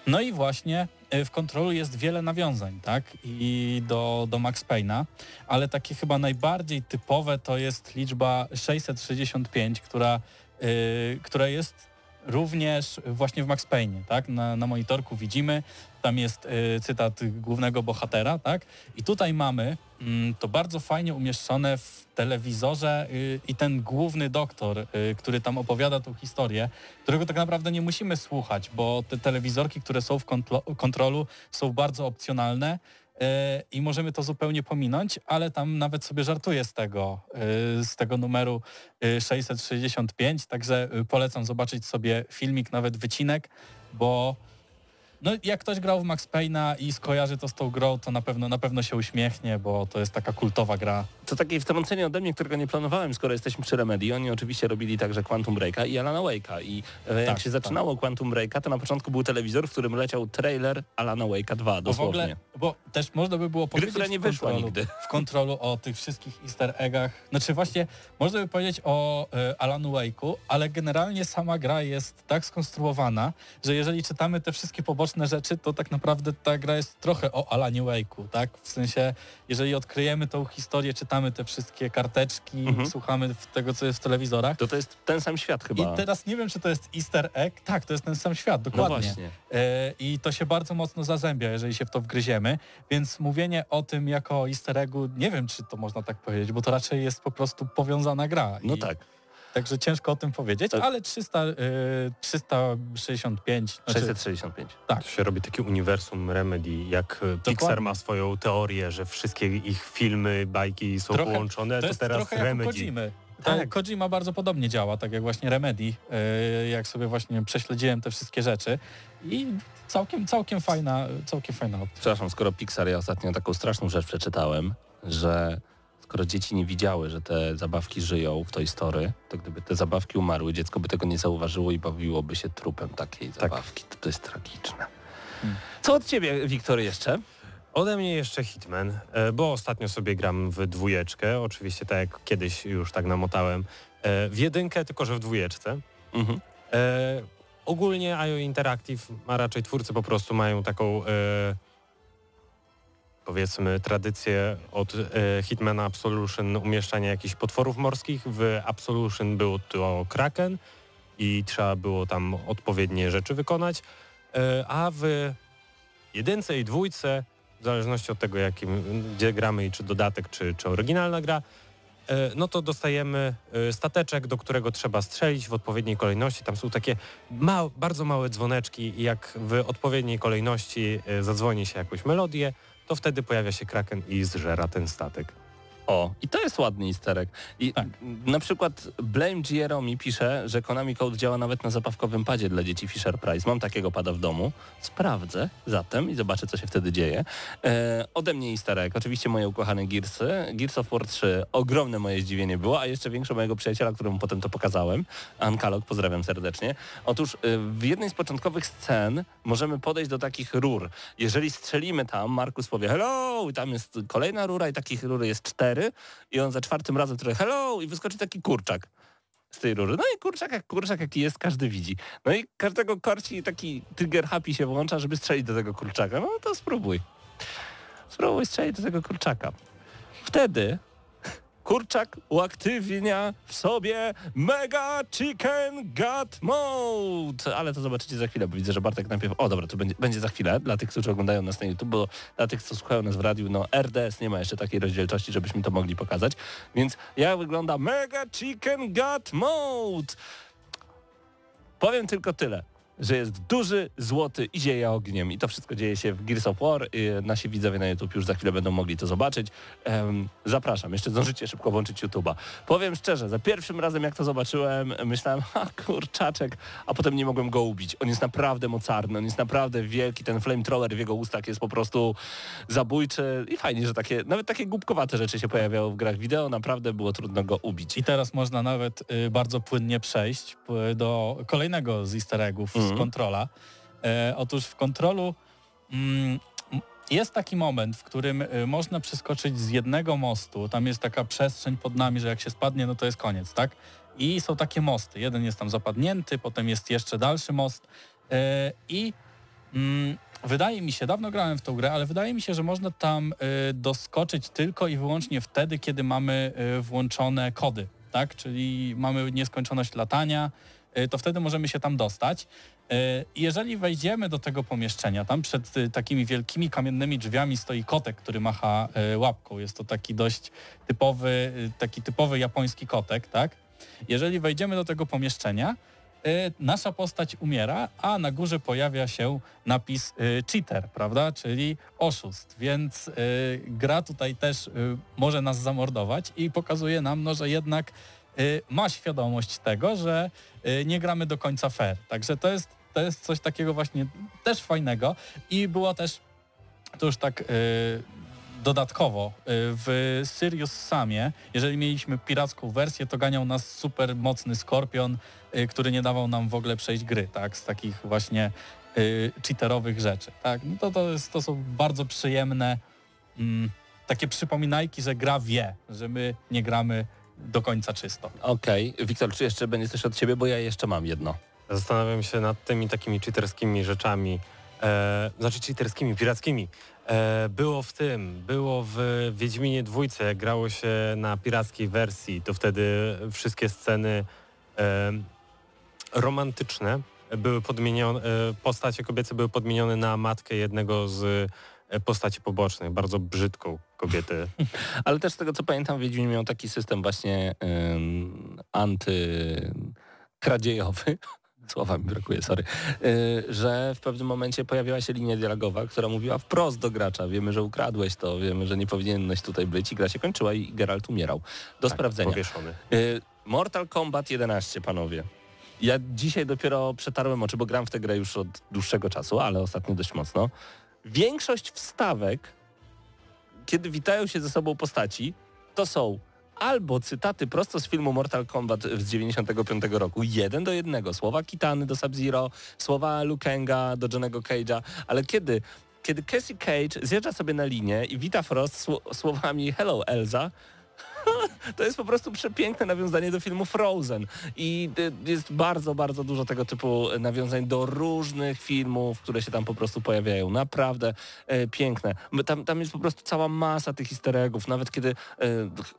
No i właśnie e, w Controlu jest wiele nawiązań, tak? I do, do Max Payne'a, ale takie chyba najbardziej typowe to jest liczba 665, która, e, która jest również właśnie w Max Payne, tak? Na, na monitorku widzimy, tam jest y, cytat głównego bohatera, tak? I tutaj mamy mm, to bardzo fajnie umieszczone w telewizorze y, i ten główny doktor, y, który tam opowiada tą historię, którego tak naprawdę nie musimy słuchać, bo te telewizorki, które są w kontro- kontrolu są bardzo opcjonalne y, i możemy to zupełnie pominąć, ale tam nawet sobie żartuję z tego, y, z tego numeru y, 665, także y, polecam zobaczyć sobie filmik, nawet wycinek, bo no, jak ktoś grał w Max Payne'a i skojarzy to z tą grą, to na pewno, na pewno się uśmiechnie, bo to jest taka kultowa gra. To takie wtrącenie ode mnie, którego nie planowałem, skoro jesteśmy przy Remedy. Oni oczywiście robili także Quantum Breaka i Alana Wake'a. I e, jak Tak, się zaczynało Quantum Breaka, to na początku był telewizor, w którym leciał trailer Alana Wake'a 2, Bo w ogóle, dosłownie. bo też można by było powiedzieć która nie wyszła kontrolu- nigdy. w kontrolu o tych wszystkich easter eggach. Znaczy właśnie, można by powiedzieć o e, Alanu Wake'u, ale generalnie sama gra jest tak skonstruowana, że jeżeli czytamy te wszystkie poboczne rzeczy, to tak naprawdę ta gra jest trochę o Alanie Wake'u, tak? W sensie, jeżeli odkryjemy tą historię, czytamy te wszystkie karteczki, Mhm. słuchamy tego, co jest w telewizorach. To to jest ten sam świat chyba. I teraz nie wiem, czy to jest easter egg. Tak, to jest ten sam świat, no dokładnie. właśnie. E, I to się bardzo mocno zazębia, jeżeli się w to wgryziemy, więc mówienie o tym jako easter eggu, nie wiem, czy to można tak powiedzieć, bo to raczej jest po prostu powiązana gra. No I, tak. Także ciężko o tym powiedzieć, To- ale 300, e, 365, znaczy, 665. tak, To się robi takie uniwersum Remedy, jak e, Pixar ma swoją teorię, że wszystkie ich filmy, bajki są Trochę- połączone, to to, jest teraz Remedy. Tak. Tak. Kojima bardzo podobnie działa, tak jak właśnie Remedy, e, jak sobie właśnie prześledziłem te wszystkie rzeczy i całkiem, całkiem fajna, całkiem fajna opcja. Przepraszam, skoro Pixar, ja ostatnio taką straszną rzecz przeczytałem, że skoro dzieci nie widziały, że te zabawki żyją w tej story, to gdyby te zabawki umarły, dziecko by tego nie zauważyło i bawiłoby się trupem takiej zabawki. To, to jest tragiczne. Hmm. Co od ciebie, Wiktor, jeszcze? Ode mnie jeszcze Hitman, e, bo ostatnio sobie gram w dwójeczkę, oczywiście tak jak kiedyś już tak namotałem, e, w jedynkę, tylko że w dwójeczce. Mhm. E, ogólnie IO Interactive, a raczej twórcy po prostu mają taką e, powiedzmy tradycję od e, Hitmana Absolution umieszczania jakichś potworów morskich. W Absolution był to Kraken i trzeba było tam odpowiednie rzeczy wykonać, e, a w jedynce i dwójce, w zależności od tego jakim, gdzie gramy i czy dodatek, czy, czy oryginalna gra, e, no to dostajemy stateczek, do którego trzeba strzelić w odpowiedniej kolejności. Tam są takie bardzo małe dzwoneczki i jak w odpowiedniej kolejności zadzwoni się jakąś melodię, to wtedy pojawia się kraken i zżera ten statek. O, i to jest ładny isterek. I Tak. na przykład Blame mi pisze, że Konami Code działa nawet na zabawkowym padzie dla dzieci Fisher Price. Mam takiego pada w domu. Sprawdzę zatem i zobaczę, co się wtedy dzieje. E, ode mnie isterek. Oczywiście moje ukochane Gearsy. Gears of War 3. Ogromne moje zdziwienie było, a jeszcze większe mojego przyjaciela, któremu potem to pokazałem. Ankalog, pozdrawiam serdecznie. Otóż e, w jednej z początkowych scen możemy podejść do takich rur. Jeżeli strzelimy tam, Markus powie hello i tam jest kolejna rura i takich rury jest cztery i on za czwartym razem trochę hello i wyskoczy taki kurczak z tej rury. No i kurczak jak kurczak jaki jest, każdy widzi. No i każdego korci taki trigger happy się włącza, żeby strzelić do tego kurczaka. No to spróbuj. Spróbuj strzelić do tego kurczaka. Wtedy kurczak uaktywnia w sobie Mega Chicken Gut Mode. Ale to zobaczycie za chwilę, bo widzę, że Bartek najpierw... O dobra, to będzie, będzie za chwilę dla tych, którzy oglądają nas na YouTube, bo dla tych, co słuchają nas w radiu, no RDS nie ma jeszcze takiej rozdzielczości, żebyśmy to mogli pokazać. Więc jak wygląda Mega Chicken Gut Mode? Powiem tylko tyle że jest duży, złoty i zieje ogniem. I to wszystko dzieje się w Gears of War. I nasi widzowie na YouTube już za chwilę będą mogli to zobaczyć. Zapraszam, jeszcze zdążycie szybko włączyć YouTube'a. Powiem szczerze, za pierwszym razem jak to zobaczyłem, myślałem, ha kurczaczek, a potem nie mogłem go ubić. On jest naprawdę mocarny, on jest naprawdę wielki, ten flamethrower w jego ustach jest po prostu zabójczy i fajnie, że takie, nawet takie głupkowate rzeczy się pojawiały w grach wideo, naprawdę było trudno go ubić. I teraz można nawet y, bardzo płynnie przejść y, do kolejnego z easter eggów mm z kontrola. E, otóż w kontrolu mm, jest taki moment, w którym y, można przeskoczyć z jednego mostu, tam jest taka przestrzeń pod nami, że jak się spadnie, no to jest koniec, tak? I są takie mosty. Jeden jest tam zapadnięty, potem jest jeszcze dalszy most e, i mm, wydaje mi się, dawno grałem w tą grę, ale wydaje mi się, że można tam y, doskoczyć tylko i wyłącznie wtedy, kiedy mamy włączone kody, tak? Czyli mamy nieskończoność latania, to wtedy możemy się tam dostać. E, jeżeli wejdziemy do tego pomieszczenia, tam przed y, takimi wielkimi kamiennymi drzwiami stoi kotek, który macha e, łapką. Jest to taki dość typowy, y, taki typowy japoński kotek, tak? Jeżeli wejdziemy do tego pomieszczenia, e, nasza postać umiera, a na górze pojawia się napis cheater, prawda? Czyli oszust, więc gra tutaj też może nas zamordować i pokazuje nam, no, że jednak ma świadomość tego, że nie gramy do końca fair. Także to jest to jest coś takiego właśnie też fajnego i było też to już tak yy, dodatkowo yy, w Sirius Samie, jeżeli mieliśmy piracką wersję, to ganiał nas super mocny Skorpion, yy, który nie dawał nam w ogóle przejść gry, tak, z takich właśnie yy, cheaterowych rzeczy, tak, no to, to, jest, to są bardzo przyjemne mm, takie przypominajki, że gra wie, że my nie gramy do końca czysto. Okej, okay. Wiktor, czy jeszcze będzie coś od Ciebie, bo ja jeszcze mam jedno. Zastanawiam się nad tymi takimi cheaterskimi rzeczami, e, znaczy cheaterskimi, pirackimi. E, było w tym, było w Wiedźminie dwójce, jak grało się na pirackiej wersji, to wtedy wszystkie sceny e, romantyczne były podmienione, e, postacie kobiece były podmienione na matkę jednego z e, postaci pobocznych, bardzo brzydką kobietę. Ale też z tego co pamiętam, Wiedźmin miał taki system właśnie um, antykradziejowy, słowa mi brakuje, sorry, y, że w pewnym momencie pojawiła się linia dialogowa, która mówiła wprost do gracza, wiemy, że ukradłeś to, wiemy, że nie powinieneś tutaj być i gra się kończyła i Geralt umierał. Do tak, sprawdzenia. Powieszony. Y, Mortal Kombat 11, panowie. Ja dzisiaj dopiero przetarłem oczy, bo gram w tę grę już od dłuższego czasu, ale ostatnio dość mocno. Większość wstawek, kiedy witają się ze sobą postaci, to są albo cytaty prosto z filmu Mortal Kombat z 95 roku, jeden do jednego, słowa Kitany do Sub-Zero, słowa Lukenga do Johnego Cage'a, ale kiedy kiedy Cassie Cage zjeżdża sobie na linię i wita Frost słowami Hello Elza, to jest po prostu przepiękne nawiązanie do filmu Frozen i y, jest bardzo, bardzo dużo tego typu nawiązań do różnych filmów, które się tam po prostu pojawiają. Naprawdę e, piękne. Tam, tam jest po prostu cała masa tych easter nawet kiedy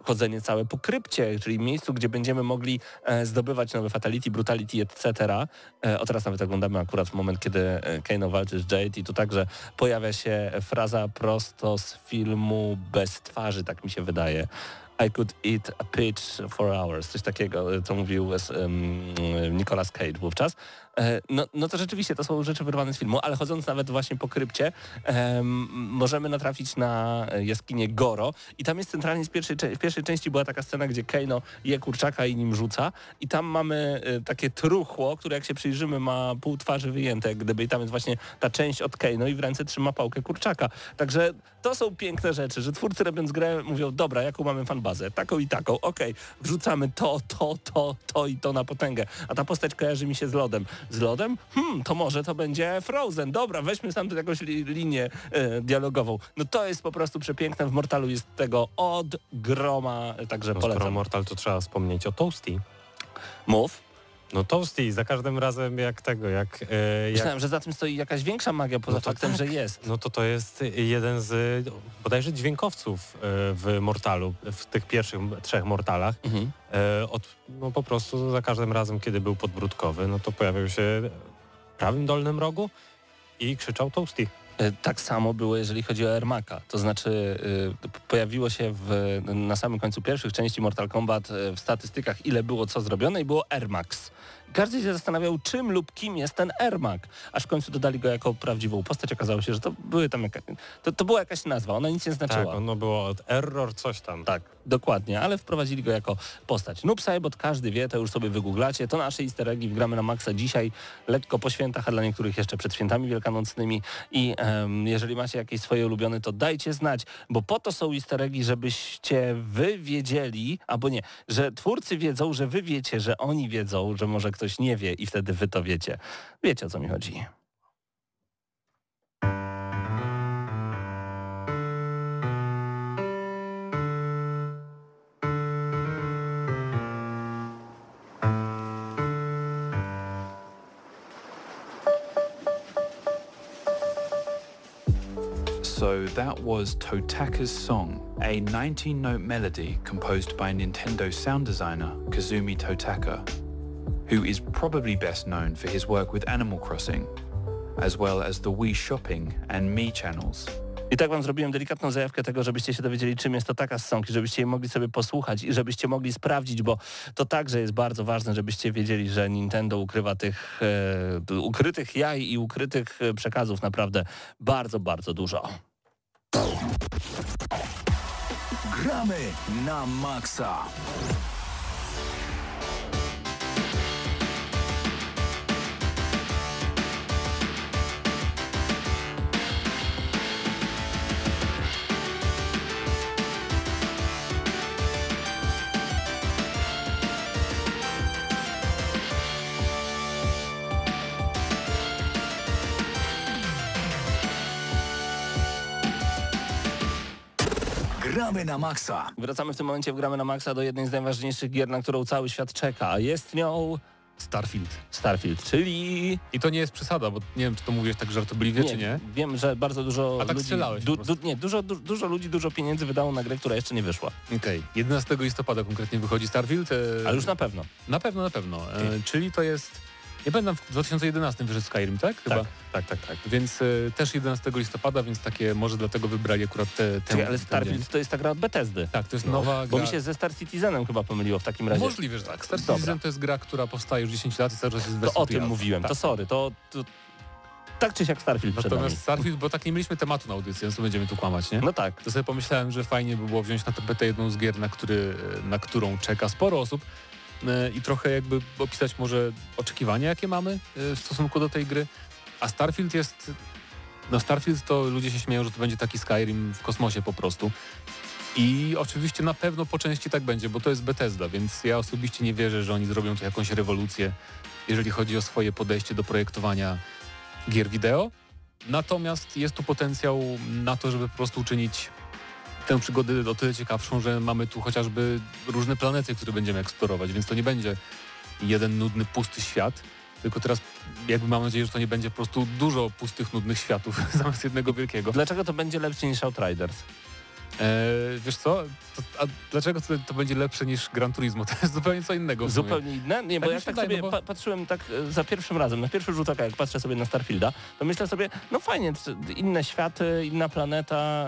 chodzenie całe po krypcie, czyli miejscu, gdzie będziemy mogli e, zdobywać nowe fatality, brutality, etc. E, o teraz nawet oglądamy akurat moment, kiedy e, Kano walczy z Jade i tu także pojawia się fraza prosto z filmu Bez twarzy, tak mi się wydaje. I could eat a peach for hours, coś takiego, co mówił um, Nicolas Cage wówczas. E, no, no to rzeczywiście to są rzeczy wyrwane z filmu, ale chodząc nawet właśnie po krypcie, możemy natrafić na jaskinię Goro. I tam jest centralnie z pierwszej, w pierwszej części była taka scena, gdzie Keino je kurczaka i nim rzuca. I tam mamy e, takie truchło, które jak się przyjrzymy ma pół twarzy wyjęte, gdyby. I tam jest właśnie ta część od Keino i w ręce trzyma pałkę kurczaka. Także to są piękne rzeczy, że twórcy robiąc grę mówią, dobra, jaką mamy fanbazę? Taką i taką, okej, okay, wrzucamy to, to, to, to i to na potęgę, a ta postać kojarzy mi się z lodem z lodem? Hmm, to może to będzie Frozen. Dobra, weźmy sam jakąś li linię e, dialogową. No to jest po prostu przepiękne. W Mortalu jest tego od groma, także no, polecam. Skoro Mortal, to trzeba wspomnieć o Toasty. Mów. No Toasty, za każdym razem jak tego, jak... E, jak Myślałem, że za tym stoi jakaś większa magia poza No faktem, tak. że jest. no to to jest jeden z bodajże dźwiękowców e, w Mortalu, w tych pierwszych trzech Mortalach. Mhm. E, od, no po prostu za każdym razem, kiedy był podbródkowy, no to pojawiał się w prawym dolnym rogu i krzyczał Toasty. E, Tak samo było, jeżeli chodzi o Ermaka. To znaczy p- pojawiło się w, na samym końcu pierwszych części Mortal Kombat e, w statystykach, ile było co zrobione i było Ermax. Każdy się zastanawiał, czym lub kim jest ten Ermak. Aż w końcu dodali go jako prawdziwą postać. Okazało się, że to, były tam jaka, to, to była jakaś nazwa. Ona nic nie Tak, znaczyła. ono było od error coś tam. Tak, dokładnie, ale wprowadzili go jako postać. Noob Saibot każdy wie, to już sobie wygooglacie. To nasze easter eggi w Gramy na Maxa dzisiaj, lekko po świętach, a dla niektórych jeszcze przed świętami wielkanocnymi. I em, jeżeli macie jakieś swoje ulubione, to dajcie znać, bo po to są easter eggi, żebyście wy wiedzieli, albo nie, że twórcy wiedzą, że wy wiecie, że oni wiedzą, że może ktoś nie wie i wtedy wy to wiecie. Wiecie o co mi chodzi. So that was Totaka's song, a 19 note melody composed by Nintendo sound designer Kazumi Totaka, who is probably best known for his work with Animal Crossing, as well as the Wii Shopping and Me channels. I tak wam zrobiłem delikatną zajawkę tego, żebyście się dowiedzieli, czym jest to taka song i żebyście jej mogli sobie posłuchać i żebyście mogli sprawdzić, bo to także jest bardzo ważne, żebyście wiedzieli, że Nintendo ukrywa tych e, ukrytych jaj i ukrytych e, przekazów naprawdę bardzo, bardzo dużo. Gramy na maksa. Gramy na maksa. Wracamy w tym momencie w Gramy na Maxa do jednej z najważniejszych gier, na którą cały świat czeka, a jest nią Starfield. Starfield, czyli... I to nie jest przesada, bo nie wiem, czy to mówisz tak żartobliwie, czy nie. Wiem, że bardzo dużo A tak ludzi... strzelałeś po prostu. nie, dużo, du, dużo ludzi, dużo pieniędzy wydało na grę, która jeszcze nie wyszła. Okej, 11 listopada konkretnie wychodzi Starfield. e, Ale już na pewno. Na pewno, na pewno. E, czyli to jest... Nie pamiętam, w 2011 wyszedł Skyrim, tak? Chyba. Tak, tak, tak. Więc e, też 11 listopada, więc takie może dlatego wybrali akurat te, te Czekaj, ale ten Starfield to jest ta gra od Bethesdy. Tak, to jest No, nowa Bo gra. mi się ze Star Citizenem chyba pomyliło w takim razie. Możliwe, że tak. Star Dobra. Citizen to jest gra, która powstaje już 10 lat i cały czas jest w To wersji o tym mówiłem, Tak. to sorry, to, to tak czy siak Starfield przed nami. Natomiast Starfield, bo tak nie mieliśmy tematu na audycji, więc to będziemy tu kłamać, nie? No tak. To sobie pomyślałem, że fajnie by było wziąć na tapetę jedną z gier, na, który, na którą czeka sporo osób i trochę jakby opisać może oczekiwania, jakie mamy e, w stosunku do tej gry. A Starfield jest... No Starfield to ludzie się śmieją, że to będzie taki Skyrim w kosmosie po prostu. I oczywiście na pewno po części tak będzie, bo to jest Bethesda, więc ja osobiście nie wierzę, że oni zrobią tu jakąś rewolucję, jeżeli chodzi o swoje podejście do projektowania gier wideo. Natomiast jest tu potencjał na to, żeby po prostu uczynić tę przygodę o tyle ciekawszą, że mamy tu chociażby różne planety, które będziemy eksplorować, więc to nie będzie jeden nudny, pusty świat, tylko teraz jakby mam nadzieję, że to nie będzie po prostu dużo pustych, nudnych światów zamiast jednego wielkiego. Dlaczego to będzie lepsze niż Outriders? Eee, wiesz co? To, a dlaczego to, to będzie lepsze niż Gran Turismo? To jest zupełnie co innego. Zupełnie inne? Nie, bo Tak się tak wydaje, sobie no bo- pa patrzyłem tak e, za pierwszym razem, na pierwszy rzut oka, jak patrzę sobie na Starfielda, to myślę sobie, no fajnie, inne światy, inna planeta,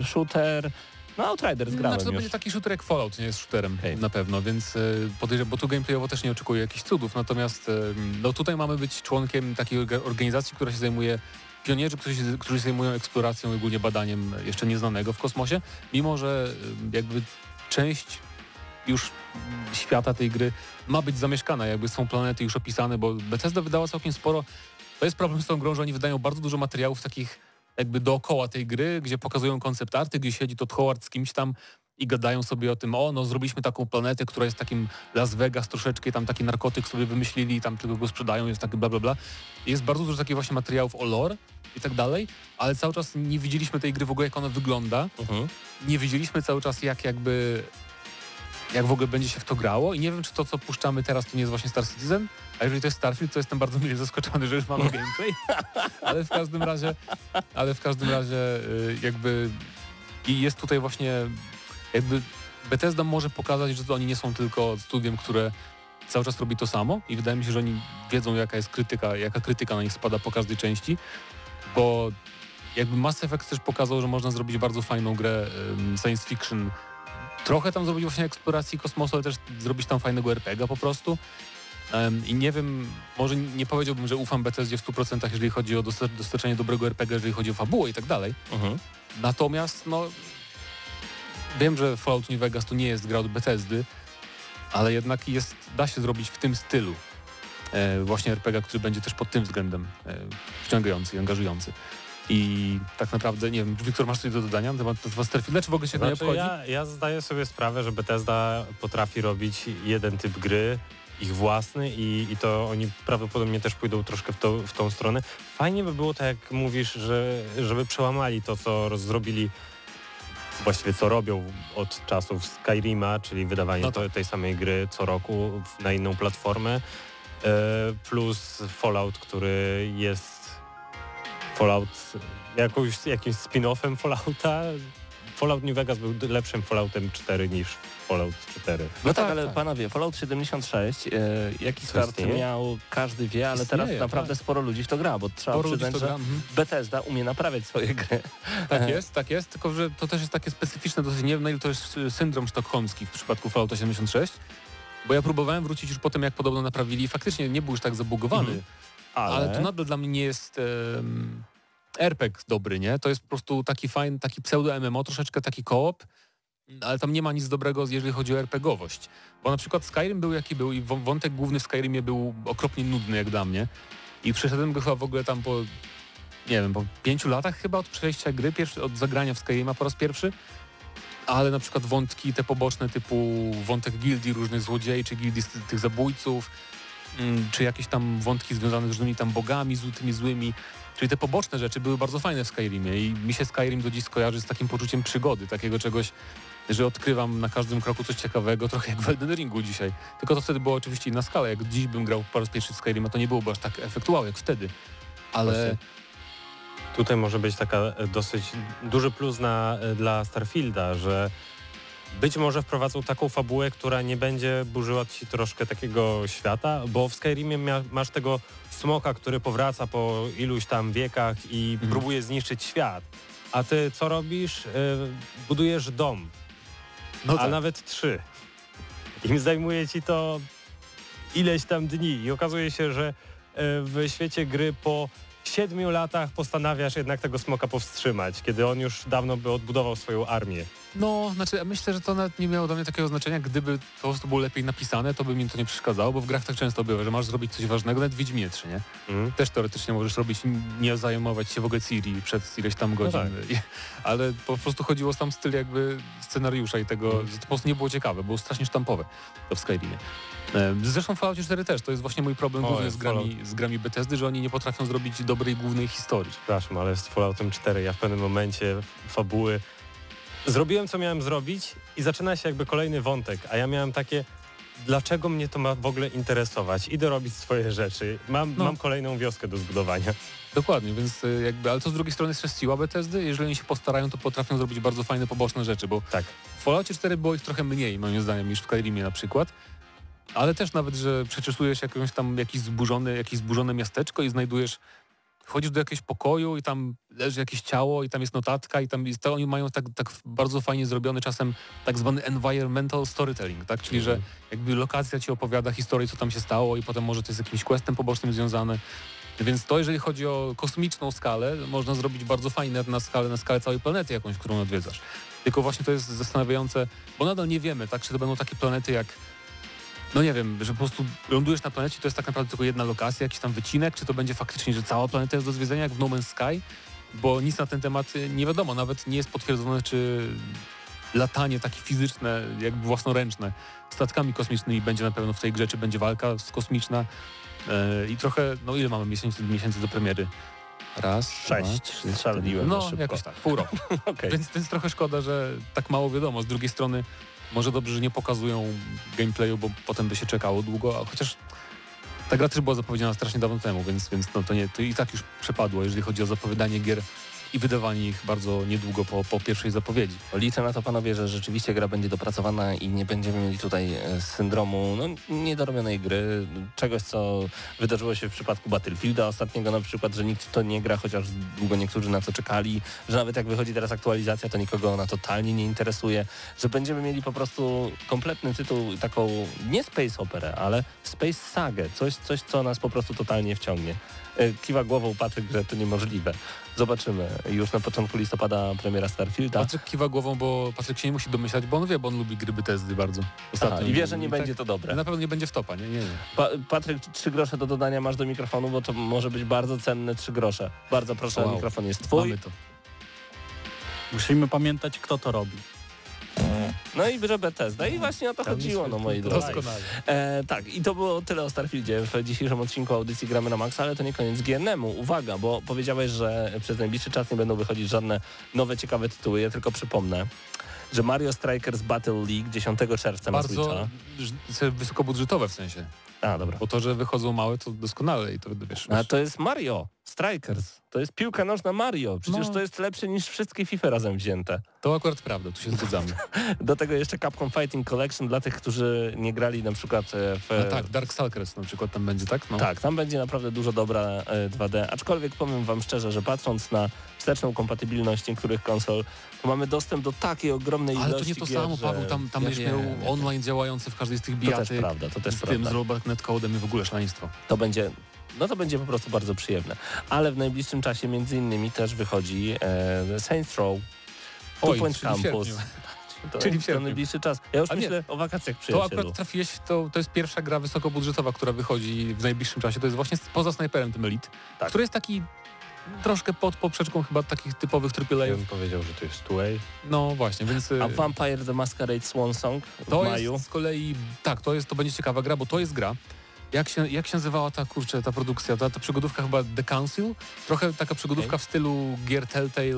y, shooter, no Outriders grałem Znaczy to już. będzie taki shooter jak Fallout, nie jest shooterem Okej. na pewno, więc e, podejrzewam, bo tu gameplayowo też nie oczekuję jakichś cudów, natomiast e, no tutaj mamy być członkiem takiej orga- organizacji, która się zajmuje pionierzy, którzy się, którzy się zajmują eksploracją i ogólnie badaniem jeszcze nieznanego w kosmosie, mimo że jakby część już świata tej gry ma być zamieszkana, jakby są planety już opisane, bo Bethesda wydała całkiem sporo. To jest problem z tą grą, że oni wydają bardzo dużo materiałów takich jakby dookoła tej gry, gdzie pokazują koncept arty, gdzie siedzi Todd Howard z kimś tam i gadają sobie o tym, o no zrobiliśmy taką planetę, która jest takim Las Vegas troszeczkę, tam taki narkotyk sobie wymyślili i tam tylko go sprzedają, jest taki bla bla bla. Jest bardzo dużo takich właśnie materiałów o lore i tak dalej, ale cały czas nie widzieliśmy tej gry w ogóle, jak ona wygląda. Mhm. Nie widzieliśmy cały czas, jak jakby jak w ogóle będzie się w to grało i nie wiem, czy to, co puszczamy teraz, to nie jest właśnie Star Citizen, a jeżeli to jest Starfield, to jestem bardzo mile zaskoczony, że już mamy gameplay, ale w każdym razie, ale w każdym razie y, jakby i jest tutaj właśnie jakby Bethesda może pokazać, że to oni nie są tylko studiem, które cały czas robi to samo i wydaje mi się, że oni wiedzą jaka jest krytyka, jaka krytyka na nich spada po każdej części, bo jakby Mass Effect też pokazał, że można zrobić bardzo fajną grę science fiction, trochę tam zrobić właśnie eksploracji kosmosu, ale też zrobić tam fajnego RPG po prostu. I nie wiem, może nie powiedziałbym, że ufam Bethesdzie w 100%, jeżeli chodzi o dostar- dostarczenie dobrego RPG, jeżeli chodzi o fabułę i tak dalej. Mhm. Natomiast no wiem, że Fallout New Vegas to nie jest gra od Bethesdy, ale jednak jest, da się zrobić w tym stylu e, właśnie RPG, który będzie też pod tym względem e, wciągający i angażujący. I tak naprawdę, nie wiem, Wiktor, masz coś do dodania na temat, Starfielda, czy w ogóle się to nie Znaczy, obchodzi? ja, ja zdaję sobie sprawę, że Bethesda potrafi robić jeden typ gry, ich własny i, i to oni prawdopodobnie też pójdą troszkę w, to, w tą stronę. Fajnie by było, tak jak mówisz, że, żeby przełamali to, co zrobili, właściwie co robią od czasów Skyrima, czyli wydawanie No to, tej samej gry co roku na inną platformę, e, plus Fallout, który jest Fallout jakąś, jakimś spin-offem Fallouta. Fallout New Vegas był lepszym Falloutem 4 niż Fallout 4. No tak, tak, ale tak. panowie, Fallout 76, e, jaki start miał, każdy wie, ale teraz Istnieje, naprawdę tak. sporo ludzi w to gra, bo trzeba Sporo przyznać, że mhm. Bethesda umie naprawiać swoje gry. Tak jest, tak jest, tylko że to też jest takie specyficzne dosyć, nie wiem na ile to jest syndrom sztokholmski w przypadku Fallouta 76, bo ja próbowałem wrócić już po tym, jak podobno naprawili i faktycznie nie był już tak zabugowany, Mhm. ale... to nadal dla mnie nie jest um, RPG dobry, nie? To jest po prostu taki fajny, taki pseudo-MMO, troszeczkę taki koop, ale tam nie ma nic dobrego, jeżeli chodzi o RPGowość. Bo na przykład Skyrim był jaki był i wą- wątek główny w Skyrimie był okropnie nudny jak dla mnie. I przeszedłem go chyba w ogóle tam po nie wiem, po pięciu latach chyba od przejścia gry, pierwszy, od zagrania w Skyrima po raz pierwszy, ale na przykład wątki te poboczne typu wątek gildii różnych złodziei, czy gildii z ty- tych zabójców, mm, czy jakieś tam wątki związane z różnymi tam bogami, zły- tymi złymi, czyli te poboczne rzeczy były bardzo fajne w Skyrimie i mi się Skyrim do dziś skojarzy z takim poczuciem przygody, takiego czegoś, że odkrywam na każdym kroku coś ciekawego, trochę jak w Elden Ringu dzisiaj. Tylko to wtedy było oczywiście inna skala. Jak dziś bym grał po raz pierwszy w Skyrima, to nie byłoby aż tak efektuało jak wtedy. Ale Właśnie. Tutaj może być taka e, dosyć duży plus na, e, dla Starfielda, że być może wprowadzą taką fabułę, która nie będzie burzyła ci troszkę takiego świata, bo w Skyrimie masz tego smoka, który powraca po iluś tam wiekach i Mhm. próbuje zniszczyć świat. A ty co robisz? E, budujesz dom, no a tak. nawet trzy. I zajmuje ci to ileś tam dni i okazuje się, że e, w świecie gry po siedmiu latach postanawiasz jednak tego smoka powstrzymać, kiedy on już dawno by odbudował swoją armię. No, znaczy myślę, że to nawet nie miało dla mnie takiego znaczenia, gdyby to po prostu było lepiej napisane, to by mi to nie przeszkadzało, bo w grach tak często bywa, że masz zrobić coś ważnego, nawet w Wiedźminie 3, nie? Mm. Też teoretycznie możesz robić, nie zajmować się w ogóle Ciri przed ileś tam godzin, I- ale po prostu chodziło o sam styl jakby scenariusza i tego, że to po prostu nie było ciekawe, było strasznie sztampowe to w Skyrimie. Zresztą w Falloutie 4 też, to jest właśnie mój problem O, główny z grami, z grami Bethesdy, że oni nie potrafią zrobić dobrej głównej historii. Przepraszam, ale z Falloutem 4 ja w pewnym momencie fabuły zrobiłem co miałem zrobić i zaczyna się jakby kolejny wątek, a ja miałem takie dlaczego mnie to ma w ogóle interesować? Idę robić swoje rzeczy. Mam, No. mam kolejną wioskę do zbudowania. Dokładnie, więc y, jakby, ale to z drugiej strony jest też siła Bethesdy, jeżeli oni się postarają, to potrafią zrobić bardzo fajne poboczne rzeczy, bo Tak. w Falloutie 4 było ich trochę mniej, moim zdaniem, niż w Skyrimie na przykład, ale też nawet, że przeczesujesz jakąś tam jakiś zburzony, jakieś zburzone miasteczko i znajdujesz, wchodzisz do jakiegoś pokoju i tam leży jakieś ciało i tam jest notatka i tam jest, to oni mają tak, tak bardzo fajnie zrobiony czasem tak zwany environmental storytelling, tak, czyli że jakby lokacja ci opowiada historię, co tam się stało i potem może to jest jakimś questem pobocznym związane. Więc to, jeżeli chodzi o kosmiczną skalę, można zrobić bardzo fajne na skalę, na skalę całej planety jakąś, którą odwiedzasz. Tylko właśnie to jest zastanawiające, bo nadal nie wiemy, tak, czy to będą takie planety jak no nie wiem, że po prostu lądujesz na planecie, to jest tak naprawdę tylko jedna lokacja, jakiś tam wycinek, czy to będzie faktycznie, że cała planeta jest do zwiedzenia jak w No Man's Sky, bo nic na ten temat y, nie wiadomo, nawet nie jest potwierdzone, czy latanie takie fizyczne, jakby własnoręczne statkami kosmicznymi będzie na pewno w tej grze, czy będzie walka kosmiczna E, i trochę, no ile mamy miesięcy, miesięcy do premiery? Raz, Sześć. Strzeliłem No, szybko. jakoś tak, pół roku. Okej. Więc, więc trochę szkoda, że tak mało wiadomo. Z drugiej strony Może dobrze, że nie pokazują gameplayu, bo potem by się czekało długo, a chociaż ta gra też była zapowiedziana strasznie dawno temu, więc, więc no to, nie, to i tak już przepadło, jeżeli chodzi o zapowiadanie gier i wydawanie ich bardzo niedługo po, po pierwszej zapowiedzi. Liczę na to, panowie, że rzeczywiście gra będzie dopracowana i nie będziemy mieli tutaj e, syndromu no, niedorobionej gry, czegoś, co wydarzyło się w przypadku Battlefielda ostatniego na przykład, że nikt to nie gra, chociaż długo niektórzy na to czekali, że nawet jak wychodzi teraz aktualizacja, to nikogo ona totalnie nie interesuje, że będziemy mieli po prostu kompletny tytuł, taką nie space operę, ale space sagę, coś, coś co nas po prostu totalnie wciągnie. E, Kiwa głową Patryk, że to niemożliwe. Zobaczymy. Już na początku listopada premiera Starfielda. Patryk kiwa głową, bo Patryk się nie musi domyślać, bo on wie, bo on lubi gry Bethesdy bardzo. Aha, I wie, że nie I będzie tak, to dobre. Na pewno nie będzie w topa, nie? nie, nie. Pa Patryk, trzy grosze do dodania masz do mikrofonu, bo to może być bardzo cenne trzy grosze. Bardzo proszę, Wow. mikrofon jest twój. Mamy to. Musimy pamiętać, kto to robi. No i że Bethesda. I właśnie o to chodziło, no moi drodzy. Doskonale. E, tak, i to było tyle o Starfieldzie w dzisiejszym odcinku audycji Gramy na Maxa, ale to nie koniec GNM-u. Uwaga, bo powiedziałeś, że przez najbliższy czas nie będą wychodzić żadne nowe, ciekawe tytuły. Ja tylko przypomnę, że Mario Strikers Battle League 10 czerwca Bardzo Switcha. ż- wysokobudżetowe w sensie. A, dobra. Bo to, że wychodzą małe, to doskonale i to wiesz. A to jest Mario Strikers. To jest piłka nożna Mario. Przecież No. to jest lepsze niż wszystkie FIFA razem wzięte. To akurat prawda, tu się zgadzamy. Do tego jeszcze Capcom Fighting Collection dla tych, którzy nie grali na przykład e, w... No tak, Dark Stalkers na przykład tam będzie, tak? No. Tak, tam będzie naprawdę dużo dobra e, 2D, aczkolwiek powiem wam szczerze, że patrząc na wsteczną kompatybilność niektórych konsol, to mamy dostęp do takiej ogromnej Ale to ilości nie to gier, samo, Paweł, tam, tam ja miał online działający w każdej z tych wiem. To też bijatyk. prawda, to też z tym, prawda. z Robert Netcodem i w ogóle szaleństwo. To będzie, no to będzie po prostu bardzo przyjemne. Ale w najbliższym czasie między innymi też wychodzi e, Saints Row, Two Point Campus. To, Czyli w to najbliższy czas. Ja już A nie, myślę o wakacjach To przyjacielu. akurat trafiłeś, to, to jest pierwsza gra wysokobudżetowa, która wychodzi w najbliższym czasie. To jest właśnie poza Sniperem tym Elite, Tak. który jest taki troszkę pod poprzeczką chyba takich typowych Ja AAA-ów. bym powiedział, że to jest two-way. No właśnie, więc y, A Vampire the Masquerade Swan Song w to maju. jest z kolei, tak, to jest, to będzie ciekawa gra, bo to jest gra. Jak się, jak się nazywała ta kurczę, ta produkcja, ta, ta przygodówka chyba The Council? Trochę taka przygodówka Okej. w stylu gier Telltale, e,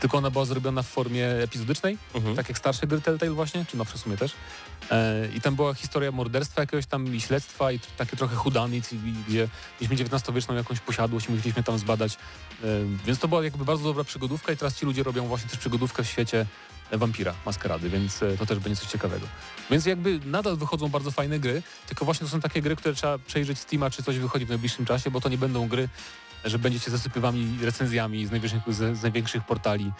tylko ona była zrobiona w formie epizodycznej, Mhm. tak jak starsze gry Telltale właśnie, czy nowsze w sumie też. E, I tam była historia morderstwa jakiegoś tam i śledztwa i takie trochę hudanit, i- gdzie mieliśmy XIX-wieczną jakąś posiadłość i musieliśmy tam zbadać. E, więc to była jakby bardzo dobra przygodówka i teraz ci ludzie robią właśnie też przygodówkę w świecie e, wampira, maskarady, więc to też będzie coś ciekawego. Więc jakby nadal wychodzą bardzo fajne gry, tylko właśnie to są takie gry, które trzeba przejrzeć Steama, czy coś wychodzi w najbliższym czasie, bo to nie będą gry, że będziecie zasypywani recenzjami z największych, z największych portali.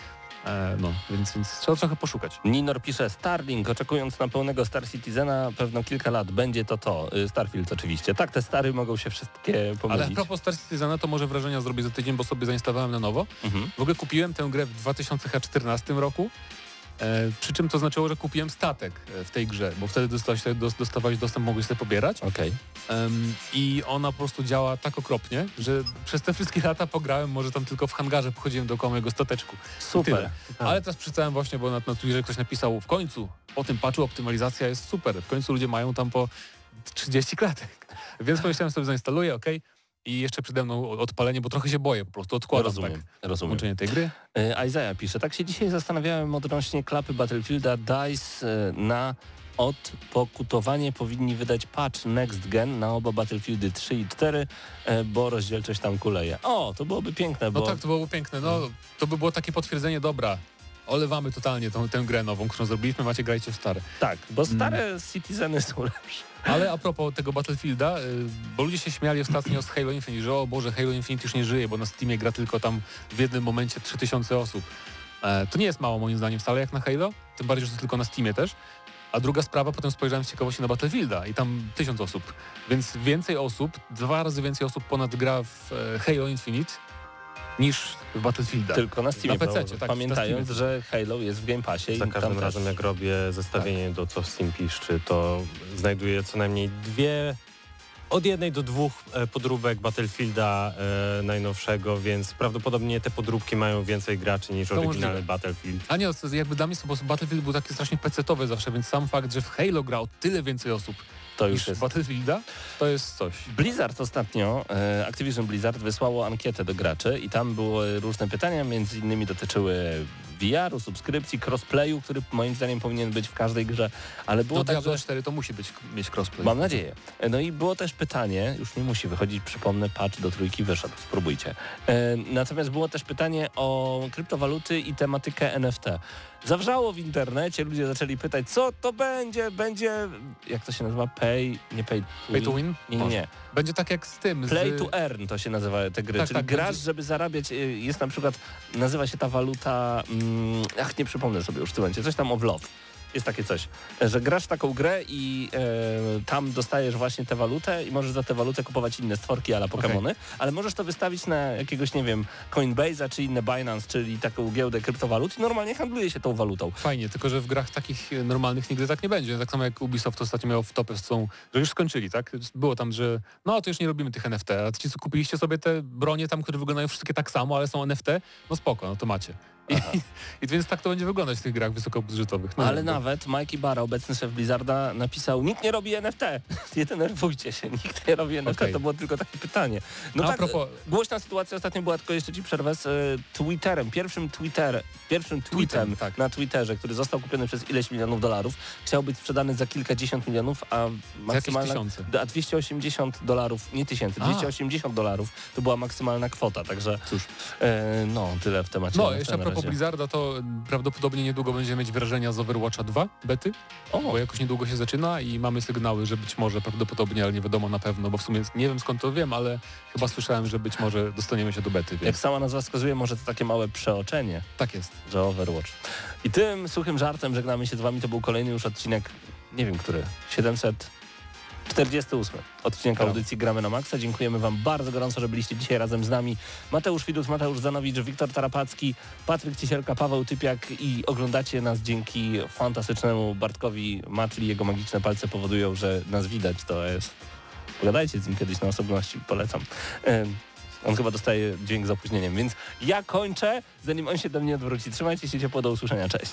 E, no, więc, więc trzeba trochę poszukać. Ninor pisze Starlink, oczekując na pełnego Star Citizena pewno kilka lat będzie to to. Y, Starfield oczywiście. Tak, te stary mogą się wszystkie pomylić. Ale a propos Star Citizena, to może wrażenia zrobię za tydzień, bo sobie zainstalowałem na nowo. Mhm. W ogóle kupiłem tę grę w 2014 roku. E, przy czym to znaczyło, że kupiłem statek e, w tej grze, bo wtedy dostałeś, dos- dostawałeś dostęp, mogłeś sobie pobierać. Okej. Em, I ona po prostu działa tak okropnie, że przez te wszystkie lata pograłem, może tam tylko w hangarze pochodziłem dookoła mojego stateczku. Super. Tyle. Ale teraz przeczytałem właśnie, bo na, na Twitterze ktoś napisał w końcu, po tym patchu optymalizacja jest super. W końcu ludzie mają tam po 30 klatek. Więc pomyślałem sobie, zainstaluję, ok. I jeszcze przede mną odpalenie, bo trochę się boję, po prostu odkładam Rozumiem. tak Rozumiem. włączenie tej gry. Y, Isaiah pisze, tak się dzisiaj zastanawiałem odnośnie klapy Battlefielda DICE y, na odpokutowanie powinni wydać patch Next Gen na oba Battlefieldy 3 i 4, y, bo rozdzielczość tam kuleje. O, to byłoby piękne, No bo tak, to byłoby piękne. No, to by było takie potwierdzenie, dobra, olewamy totalnie tą, tę grę nową, którą zrobiliśmy, macie grajcie w stare. tak, bo Mm. stare Citizeny są lepsze. Ale a propos tego Battlefielda, y, bo ludzie się śmiali ostatnio z Halo Infinite, że o Boże, Halo Infinite już nie żyje, bo na Steamie gra tylko tam w jednym momencie 3000 osób. E, to nie jest mało moim zdaniem wcale jak na Halo, tym bardziej, że to tylko na Steamie też. A druga sprawa, potem spojrzałem z ciekawości na Battlefielda i tam tysiąc osób. Więc więcej osób, dwa razy więcej osób ponad gra w e, Halo Infinite niż w Battlefielda. Tylko na Steamie. Na PC, tak, Pamiętając, na że Halo jest w Game Passie Za i tam każdym też... razem jak robię zestawienie do co Steam piszczy, to znajduję co najmniej dwie, od jednej do dwóch e, podróbek Battlefielda e, najnowszego, więc prawdopodobnie te podróbki mają więcej graczy niż To oryginalny możliwe. Battlefield. A nie, jakby dla mnie to, bo Battlefield był taki strasznie pecetowy zawsze, więc sam fakt, że w Halo gra o tyle więcej osób To już jest Battlefielda, to jest coś. Blizzard ostatnio, e, Activision Blizzard wysłało ankietę do graczy i tam były różne pytania, między innymi dotyczyły VR-u, subskrypcji, crossplayu, który moim zdaniem powinien być w każdej grze, ale było No tak, Diablo że... 4 to musi być, mieć crossplay. Mam nadzieję. No i było też pytanie, już nie musi wychodzić, przypomnę, patch do trójki wyszedł, spróbujcie. E, natomiast było też pytanie o kryptowaluty i tematykę NFT. Zawrzało w internecie, ludzie zaczęli pytać, co to będzie, będzie, jak to się nazywa, pay, nie pay to Pay to win? Nie, nie, nie. Będzie tak jak z tym. Play z... to earn to się nazywa te gry, Tak, czyli tak, grasz, będzie- żeby zarabiać, y, jest na przykład, nazywa się ta waluta, mm, ach nie przypomnę sobie już w tym momencie, coś tam of love. Jest takie coś, że grasz w taką grę i e, tam dostajesz właśnie tę walutę i możesz za tę walutę kupować inne stworki ala Pokémony, ale możesz to wystawić na jakiegoś, nie wiem, Coinbase'a czy inne Binance, czyli taką giełdę kryptowalut i normalnie handluje się tą walutą. Fajnie, tylko że w grach takich e, normalnych nigdy tak nie będzie. Tak samo jak Ubisoft ostatnio miał w topę, są, że już skończyli, tak? Było tam, że no to już nie robimy tych NFT, a ci co kupiliście sobie te bronie tam, które wyglądają wszystkie tak samo, ale są NFT, no spoko, no to macie. I, I więc tak to będzie wyglądać w tych grach wysokobudżetowych. No, Ale no, nawet Mikey Barra, obecny szef Blizzarda, napisał, nikt nie robi NFT. Nie denerwujcie się, nikt nie robi NFT. Okej. To było tylko takie pytanie. No A tak, propos- głośna sytuacja ostatnio była, tylko jeszcze ci przerwę, z e, Twitterem. Pierwszym Twitter, pierwszym tweetem Tweetem, tak. na Twitterze, który został kupiony przez ileś milionów dolarów, chciał być sprzedany za kilkadziesiąt milionów, a maksymalna... A 280 dolarów, nie tysięcy, A. 280 dolarów to była maksymalna kwota, także Cóż. e, no, tyle w temacie. No, jeszcze a propos. Blizzarda, to prawdopodobnie niedługo będziemy mieć wrażenia z Overwatcha 2 bety, O, bo jakoś niedługo się zaczyna i mamy sygnały, że być może prawdopodobnie, ale nie wiadomo na pewno, bo w sumie nie wiem skąd to wiem, ale chyba słyszałem, że być może dostaniemy się do bety, jak więc sama nazwa wskazuje, może to takie małe przeoczenie. tak jest. że Overwatch. I tym suchym żartem żegnamy się z wami. To był kolejny już odcinek, nie wiem który, 748 odcinek audycji Gramy na Maxa. Dziękujemy wam bardzo gorąco, że byliście dzisiaj razem z nami. Mateusz Widus, Mateusz Zanowicz, Wiktor Tarapacki, Patryk Ciesielka, Paweł Typiak i oglądacie nas dzięki fantastycznemu Bartkowi Matli. Jego magiczne palce powodują, że nas widać. To jest... Pogadajcie z nim kiedyś na osobności, polecam. On chyba dostaje dźwięk z opóźnieniem, więc ja kończę, zanim on się do mnie odwróci. Trzymajcie się ciepło, do usłyszenia, cześć.